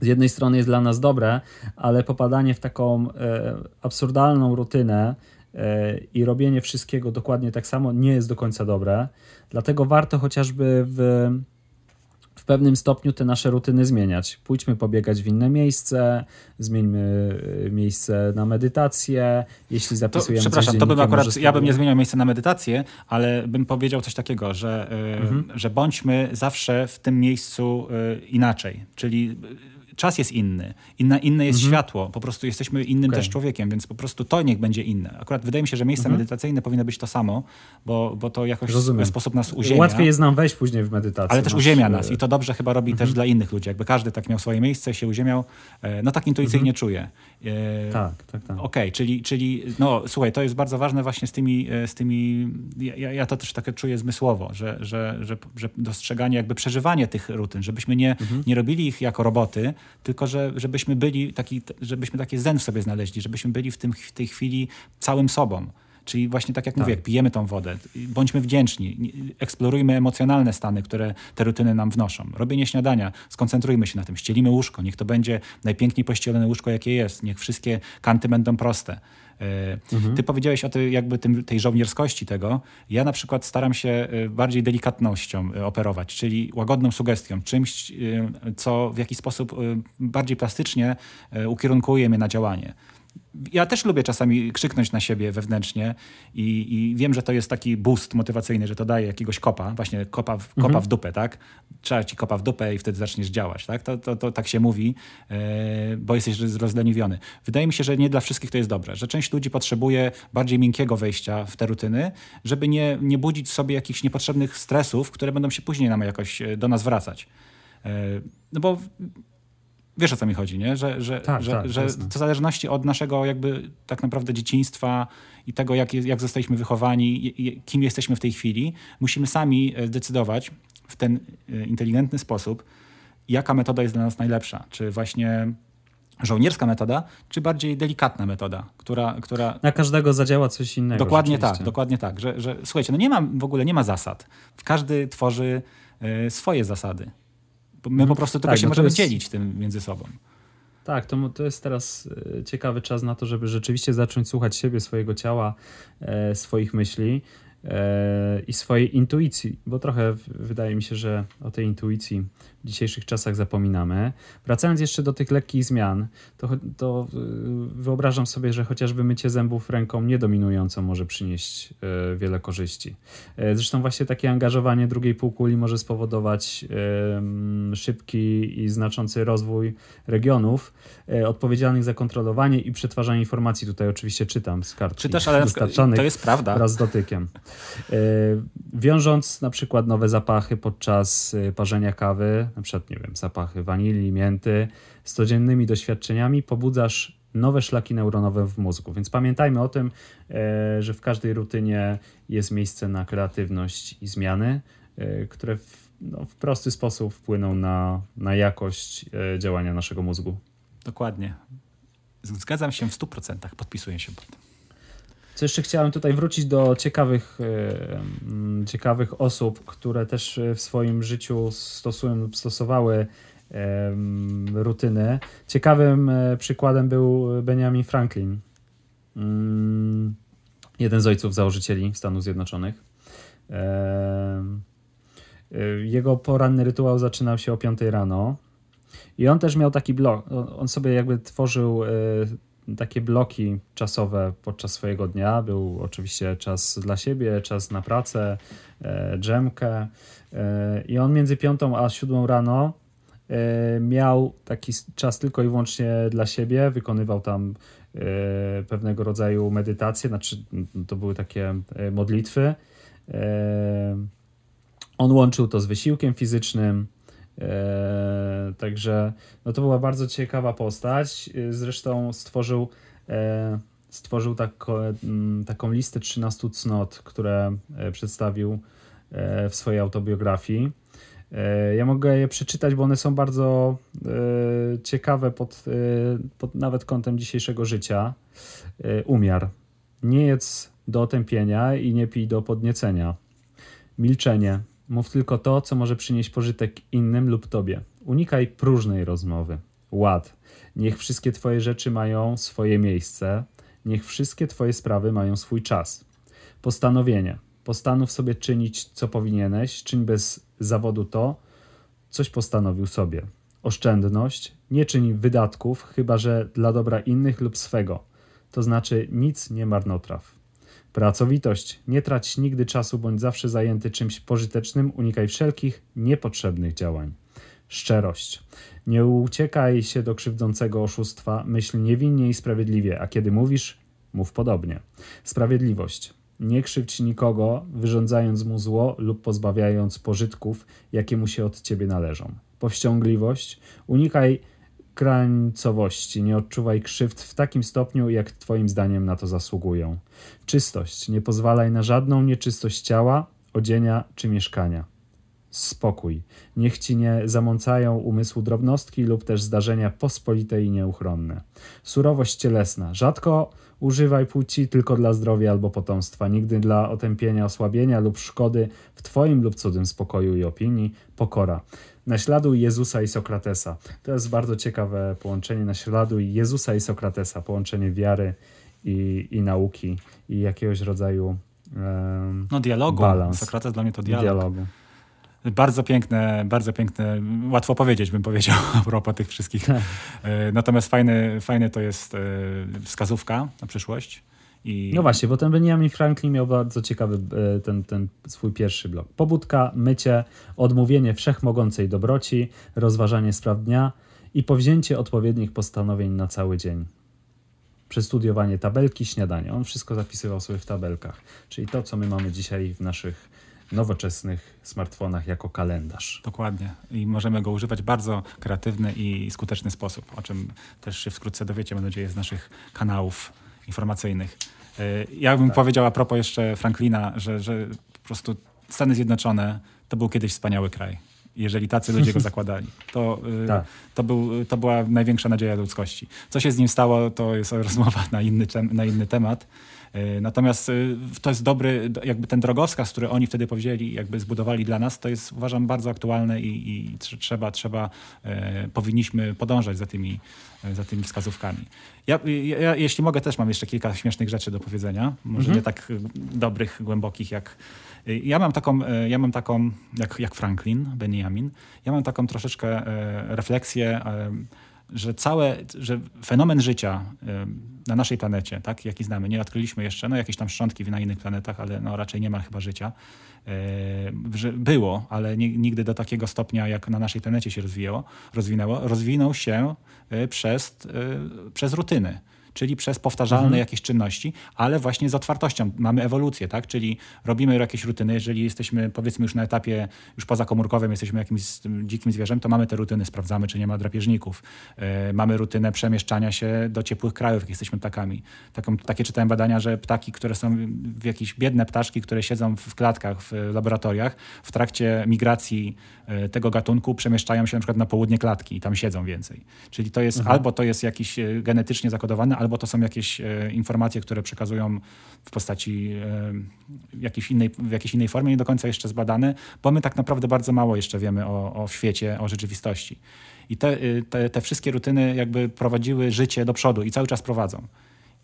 z jednej strony jest dla nas dobre, ale popadanie w taką e, absurdalną rutynę e, i robienie wszystkiego dokładnie tak samo nie jest do końca dobre. Dlatego warto chociażby w, w pewnym stopniu te nasze rutyny zmieniać. Pójdźmy pobiegać w inne miejsce, zmieńmy e, miejsce na medytację. Jeśli zapisujemy
to, Przepraszam, to bym akurat, ja bym nie zmieniał miejsca na medytację, ale bym powiedział coś takiego, że, mhm. że bądźmy zawsze w tym miejscu inaczej. Czyli czas jest inny, inna, inne jest mhm. światło, po prostu jesteśmy innym okay. też człowiekiem, więc po prostu to niech będzie inne. Akurat wydaje mi się, że miejsca mhm. medytacyjne powinny być to samo, bo, bo to jakoś Rozumiem. sposób nas uziemia.
Łatwiej jest nam wejść później w medytację.
Ale też uziemia nas i to dobrze chyba robi mhm. też dla innych ludzi. Jakby każdy tak miał swoje miejsce, się uziemiał, e, no tak intuicyjnie mhm. czuje.
E, tak, tak, tak.
Okej, okay, czyli, czyli no słuchaj, to jest bardzo ważne właśnie z tymi, e, z tymi ja, ja to też tak czuję zmysłowo, że, że, że, że dostrzeganie, jakby przeżywanie tych rutyn, żebyśmy nie, mhm. nie robili ich jako roboty, tylko że, żebyśmy byli taki, żebyśmy taki zen w sobie znaleźli, żebyśmy byli w, tym, w tej chwili całym sobą. Czyli właśnie tak jak tak. mówię, jak pijemy tą wodę, bądźmy wdzięczni, eksplorujmy emocjonalne stany, które te rutyny nam wnoszą. Robienie śniadania, skoncentrujmy się na tym, ścielimy łóżko, niech to będzie najpiękniej pościelone łóżko, jakie jest, niech wszystkie kanty będą proste. E, mhm. Ty powiedziałeś o tej, jakby tym, tej żołnierskości tego. Ja na przykład staram się e, bardziej delikatnością e, operować, czyli łagodną sugestią, czymś, co w jakiś sposób bardziej plastycznie ukierunkuje mnie na działanie ja też lubię czasami krzyknąć na siebie wewnętrznie i, i, wiem, że to jest taki boost motywacyjny, że to daje jakiegoś kopa, właśnie kopa, w, kopa mhm. w dupę, tak? Trzeba ci kopa w dupę i wtedy zaczniesz działać, tak? To, to, to tak się mówi, e, bo jesteś rozleniwiony. Wydaje mi się, że nie dla wszystkich to jest dobre, że część ludzi potrzebuje bardziej miękkiego wejścia w te rutyny, żeby nie, nie budzić sobie jakichś niepotrzebnych stresów, które będą się później nam jakoś e, do nas wracać. E, no bo Wiesz o co mi chodzi, nie? Że, że, tak, że, tak, że w zależności od naszego jakby tak naprawdę dzieciństwa i tego, jak, jak zostaliśmy wychowani, kim jesteśmy w tej chwili, musimy sami e, zdecydować w ten e, inteligentny sposób, jaka metoda jest dla nas najlepsza. Czy właśnie żołnierska metoda, czy bardziej delikatna metoda, która... która...
Na każdego zadziała coś innego.
Dokładnie tak, dokładnie tak. Że, że, słuchajcie, no nie ma, w ogóle nie ma zasad. Każdy tworzy y, swoje zasady. My po mhm. prostu tylko tak, się no możemy jest... dzielić tym między sobą.
Tak, to, to jest teraz e, ciekawy czas na to, żeby rzeczywiście zacząć słuchać siebie, swojego ciała, e, swoich myśli e, i swojej intuicji, bo trochę wydaje mi się, że o tej intuicji w dzisiejszych czasach zapominamy. Wracając jeszcze do tych lekkich zmian, to, to y, wyobrażam sobie, że chociażby mycie zębów ręką niedominującą może przynieść y, wiele korzyści. Y, zresztą właśnie takie angażowanie drugiej półkuli może spowodować szybki i znaczący rozwój regionów odpowiedzialnych za kontrolowanie i przetwarzanie informacji. Tutaj oczywiście czytam z kart
Czytasz, ale to jest prawda.
wraz z dotykiem. Wiążąc na przykład nowe zapachy podczas parzenia kawy, na przykład, nie wiem, zapachy wanilii, mięty, z codziennymi doświadczeniami pobudzasz nowe szlaki neuronowe w mózgu. Więc pamiętajmy o tym, e, że w każdej rutynie jest miejsce na kreatywność i zmiany, e, które w, no, w prosty sposób wpłyną na, na jakość e, działania naszego mózgu.
Dokładnie. Zgadzam się w 100%, podpisuję się pod tym.
Co jeszcze chciałem tutaj wrócić do ciekawych, e, mm, ciekawych osób, które też w swoim życiu stosują lub stosowały rutyny. Ciekawym e, przykładem był Benjamin Franklin, mm, jeden z ojców założycieli Stanów Zjednoczonych. E, jego poranny rytuał zaczynał się o 5 rano. I on też miał taki blok. On sobie jakby tworzył takie bloki czasowe podczas swojego dnia. Był oczywiście czas dla siebie, czas na pracę, e, drzemkę e, i on między piątą a siódmą rano e, miał taki czas tylko i wyłącznie dla siebie, wykonywał tam pewnego rodzaju medytacje, znaczy to były takie modlitwy. On łączył to z wysiłkiem fizycznym, także no to była bardzo ciekawa postać. E, zresztą stworzył, e, stworzył tako, taką listę 13 cnot, które przedstawił w swojej autobiografii. Ja mogę je przeczytać, bo one są bardzo ciekawe pod, pod nawet kątem dzisiejszego życia. Umiar. Nie jedz do otępienia i nie pij do podniecenia. Milczenie Mów tylko to, co może przynieść pożytek innym lub tobie. Unikaj próżnej rozmowy. Ład. Niech wszystkie twoje rzeczy mają swoje miejsce. Niech wszystkie twoje sprawy mają swój czas. Postanowienie. Postanów sobie czynić, co powinieneś. Czyń bez zawodu to, coś postanowił sobie. Oszczędność. Nie czyń wydatków, chyba że dla dobra innych lub swego. To znaczy nic nie marnotraw. Pracowitość. Nie trać nigdy czasu, bądź zawsze zajęty czymś pożytecznym, unikaj wszelkich niepotrzebnych działań. Szczerość. Nie uciekaj się do krzywdzącego oszustwa, myśl niewinnie i sprawiedliwie, a kiedy mówisz, mów podobnie. Sprawiedliwość. Nie krzywdź nikogo, wyrządzając mu zło lub pozbawiając pożytków, jakie mu się od ciebie należą. Powściągliwość. Unikaj krańcowości, nie odczuwaj krzywd w takim stopniu, jak Twoim zdaniem na to zasługują. Czystość. Nie pozwalaj na żadną nieczystość ciała, odzienia czy mieszkania. Spokój. Niech ci nie zamącają umysłu drobnostki lub też zdarzenia pospolite i nieuchronne. Surowość cielesna. Rzadko używaj płci tylko dla zdrowia albo potomstwa, nigdy dla otępienia, osłabienia lub szkody w Twoim lub cudzym spokoju i opinii. Pokora. Naśladuj Jezusa i Sokratesa. To jest bardzo ciekawe połączenie naśladuj Jezusa i Sokratesa, połączenie wiary i, i nauki i jakiegoś rodzaju um,
no dialogu.
Balans.
Sokrates dla mnie to dialog.
dialogu.
Bardzo piękne, bardzo piękne, łatwo powiedzieć bym powiedział a propos tych wszystkich. E, natomiast fajne, fajne to jest e, wskazówka na przyszłość. I...
No właśnie, bo ten Benjamin Franklin miał bardzo ciekawy e, ten, ten swój pierwszy blok. Pobudka, mycie, odmówienie wszechmogącej dobroci, rozważanie spraw dnia i powzięcie odpowiednich postanowień na cały dzień. Przestudiowanie tabelki, śniadanie. On wszystko zapisywał sobie w tabelkach. Czyli to, co my mamy dzisiaj w naszych nowoczesnych smartfonach jako kalendarz.
Dokładnie. I możemy go używać w bardzo kreatywny i skuteczny sposób, o czym też się wkrótce dowiecie, mam nadzieję, z naszych kanałów informacyjnych. E, ja bym tak. powiedział a propos jeszcze Franklina, że, że po prostu Stany Zjednoczone to był kiedyś wspaniały kraj. Jeżeli tacy ludzie go zakładali, to, e, tak. to, był, to była największa nadzieja ludzkości. Co się z nim stało, to jest rozmowa na inny, na inny temat. E, natomiast to jest dobry, jakby ten drogowskaz, który oni wtedy powiedzieli, jakby zbudowali dla nas, to jest uważam bardzo aktualne i, i trzeba, trzeba, e, powinniśmy podążać za tymi, za tymi wskazówkami. Ja, ja, jeśli mogę, też mam jeszcze kilka śmiesznych rzeczy do powiedzenia. Może mhm. nie tak dobrych, głębokich jak. Ja mam taką, ja mam taką jak, jak Franklin, Benjamin, ja mam taką troszeczkę refleksję że całe, że fenomen życia na naszej planecie, tak, jaki znamy, nie odkryliśmy jeszcze, no jakieś tam szczątki na innych planetach, ale no raczej nie ma chyba życia, było, ale nigdy do takiego stopnia, jak na naszej planecie się rozwijało, rozwinęło, rozwinął się przez, przez rutyny czyli przez powtarzalne mhm. jakieś czynności, ale właśnie z otwartością. Mamy ewolucję, tak? Czyli robimy jakieś rutyny. Jeżeli jesteśmy powiedzmy już na etapie już pozakomórkowym, jesteśmy jakimś dzikim zwierzem, to mamy te rutyny, sprawdzamy, czy nie ma drapieżników. Yy, mamy rutynę przemieszczania się do ciepłych krajów, jak jesteśmy ptakami. Taką, takie czytałem badania, że ptaki, które są w jakieś biedne ptaszki, które siedzą w klatkach, w laboratoriach, w trakcie migracji yy, tego gatunku przemieszczają się na przykład na południe klatki i tam siedzą więcej. Czyli to jest mhm. albo to jest jakiś e, genetycznie zakodowane, albo to są jakieś e, informacje, które przekazują w postaci e, jakiejś innej, w jakiejś innej formie, nie do końca jeszcze zbadane, bo my tak naprawdę bardzo mało jeszcze wiemy o, o świecie, o rzeczywistości. I te, e, te, te wszystkie rutyny jakby prowadziły życie do przodu i cały czas prowadzą.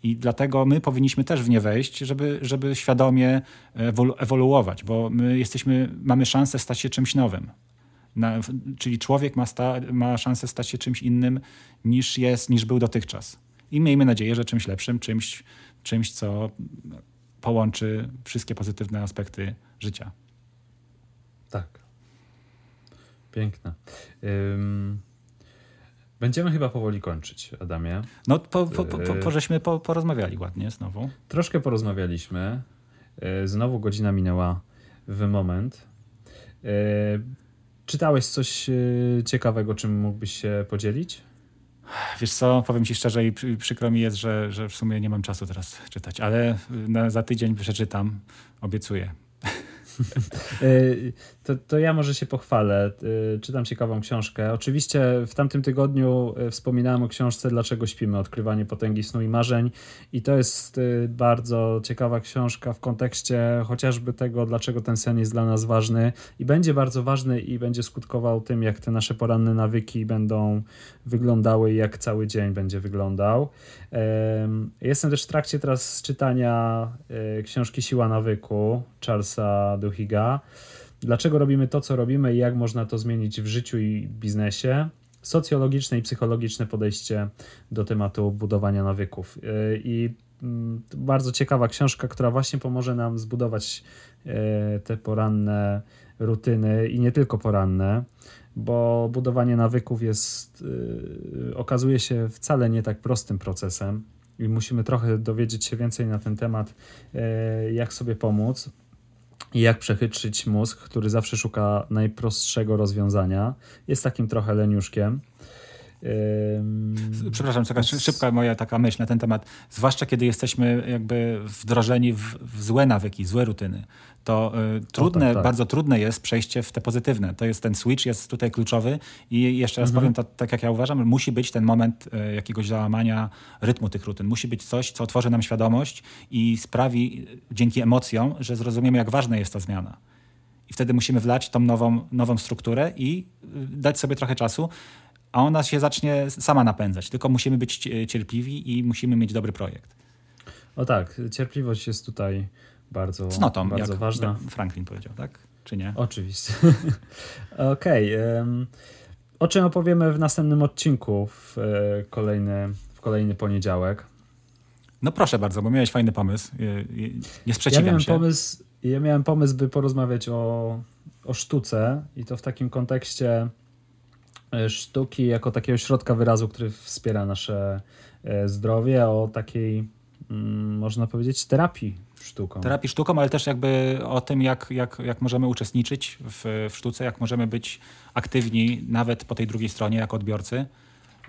I dlatego my powinniśmy też w nie wejść, żeby, żeby świadomie ewolu ewoluować, bo my jesteśmy, mamy szansę stać się czymś nowym. Na, czyli człowiek ma, sta, ma szansę stać się czymś innym niż jest, niż był dotychczas. I miejmy nadzieję, że czymś lepszym, czymś, czymś co połączy wszystkie pozytywne aspekty życia.
Tak. Piękne. Ym... Będziemy chyba powoli kończyć, Adamie.
No, po, po, po, po y- żeśmy po, porozmawiali ładnie znowu.
Troszkę porozmawialiśmy. Y, znowu godzina minęła w moment. Y, czytałeś coś ciekawego, czym mógłbyś się podzielić?
Wiesz co, powiem ci szczerze i przykro mi jest, że, że w sumie nie mam czasu teraz czytać, ale na, za tydzień przeczytam, obiecuję.
Y, to, to ja może się pochwalę. Y, czytam ciekawą książkę. Oczywiście w tamtym tygodniu y, wspominałem o książce Dlaczego śpimy? Odkrywanie potęgi snu i marzeń. I to jest bardzo ciekawa książka w kontekście chociażby tego, dlaczego ten sen jest dla nas ważny i będzie bardzo ważny i będzie skutkował tym, jak te nasze poranne nawyki będą wyglądały i jak cały dzień będzie wyglądał. Jestem też w trakcie teraz czytania książki Siła nawyku Charlesa Duhiga. Dlaczego robimy to, co robimy i jak można to zmienić w życiu i biznesie? Socjologiczne i psychologiczne podejście do tematu budowania nawyków. Y, I mm, bardzo ciekawa książka, która właśnie pomoże nam zbudować y, te poranne rutyny i nie tylko poranne. bo budowanie nawyków jest, yy, okazuje się wcale nie tak prostym procesem i musimy trochę dowiedzieć się więcej na ten temat, jak sobie pomóc jak przechytrzyć mózg, który zawsze szuka najprostszego rozwiązania. Jest takim trochę leniuszkiem.
Przepraszam, taka szybka moja taka myśl na ten temat. Zwłaszcza kiedy jesteśmy jakby wdrożeni w, w złe nawyki, złe rutyny, to y, trudne, tak, tak. bardzo trudne jest przejście w te pozytywne. To jest ten switch, jest tutaj kluczowy i jeszcze raz mhm. powiem, to, tak jak ja uważam, musi być ten moment y, jakiegoś załamania rytmu tych rutyn. Musi być coś, co otworzy nam świadomość i sprawi dzięki emocjom, że zrozumiemy, jak ważna jest ta zmiana. I wtedy musimy wlać tą nową, nową strukturę i y, dać sobie trochę czasu, a ona się zacznie sama napędzać. Tylko musimy być cierpliwi i musimy mieć dobry projekt.
O tak, cierpliwość jest tutaj bardzo,
Cnotą,
bardzo ważna.
Franklin powiedział, tak? Czy nie?
Oczywiście. Okej. Okay. O czym opowiemy w następnym odcinku w e, kolejny, w kolejny poniedziałek?
No proszę bardzo, bo miałeś fajny pomysł. Nie sprzeciwiam ja miałem
się. Pomysł, ja miałem pomysł, by porozmawiać o, o sztuce i to w takim kontekście E, sztuki jako takiego środka wyrazu, który wspiera nasze e, zdrowie, o takiej, mm, można powiedzieć, terapii sztuką.
Terapii sztuką, ale też jakby o tym, jak, jak, jak możemy uczestniczyć w, w sztuce, jak możemy być aktywni nawet po tej drugiej stronie jako odbiorcy.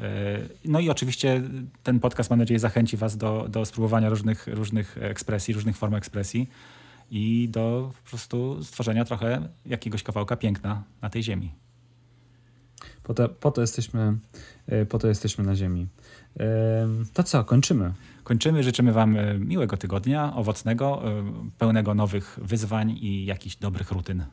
E, no i oczywiście ten podcast, mam nadzieję, zachęci Was do, do spróbowania różnych, różnych ekspresji, różnych form ekspresji i do po prostu stworzenia trochę jakiegoś kawałka piękna na tej ziemi.
Po to, po to, jesteśmy, e, po to jesteśmy na Ziemi. E, to co, kończymy.
Kończymy. Życzymy Wam e, miłego tygodnia, owocnego, pełnego nowych wyzwań i jakichś dobrych rutyn.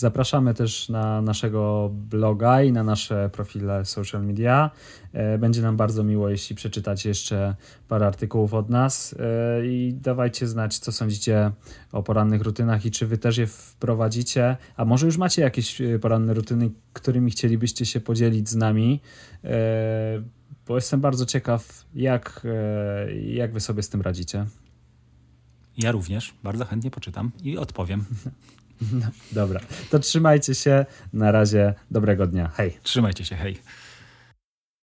Zapraszamy też na naszego bloga i na nasze profile social media. E, będzie nam bardzo miło, jeśli przeczytacie jeszcze parę artykułów od nas e, i dawajcie znać, co sądzicie o porannych rutynach i czy wy też je wprowadzicie, a może już macie jakieś e, poranne rutyny, którymi chcielibyście się podzielić z nami, bo jestem bardzo ciekaw, jak, jak wy sobie z tym radzicie.
Ja również bardzo chętnie poczytam i odpowiem.
No, dobra, to trzymajcie się. Na razie dobrego dnia. Hej.
Trzymajcie się, hej.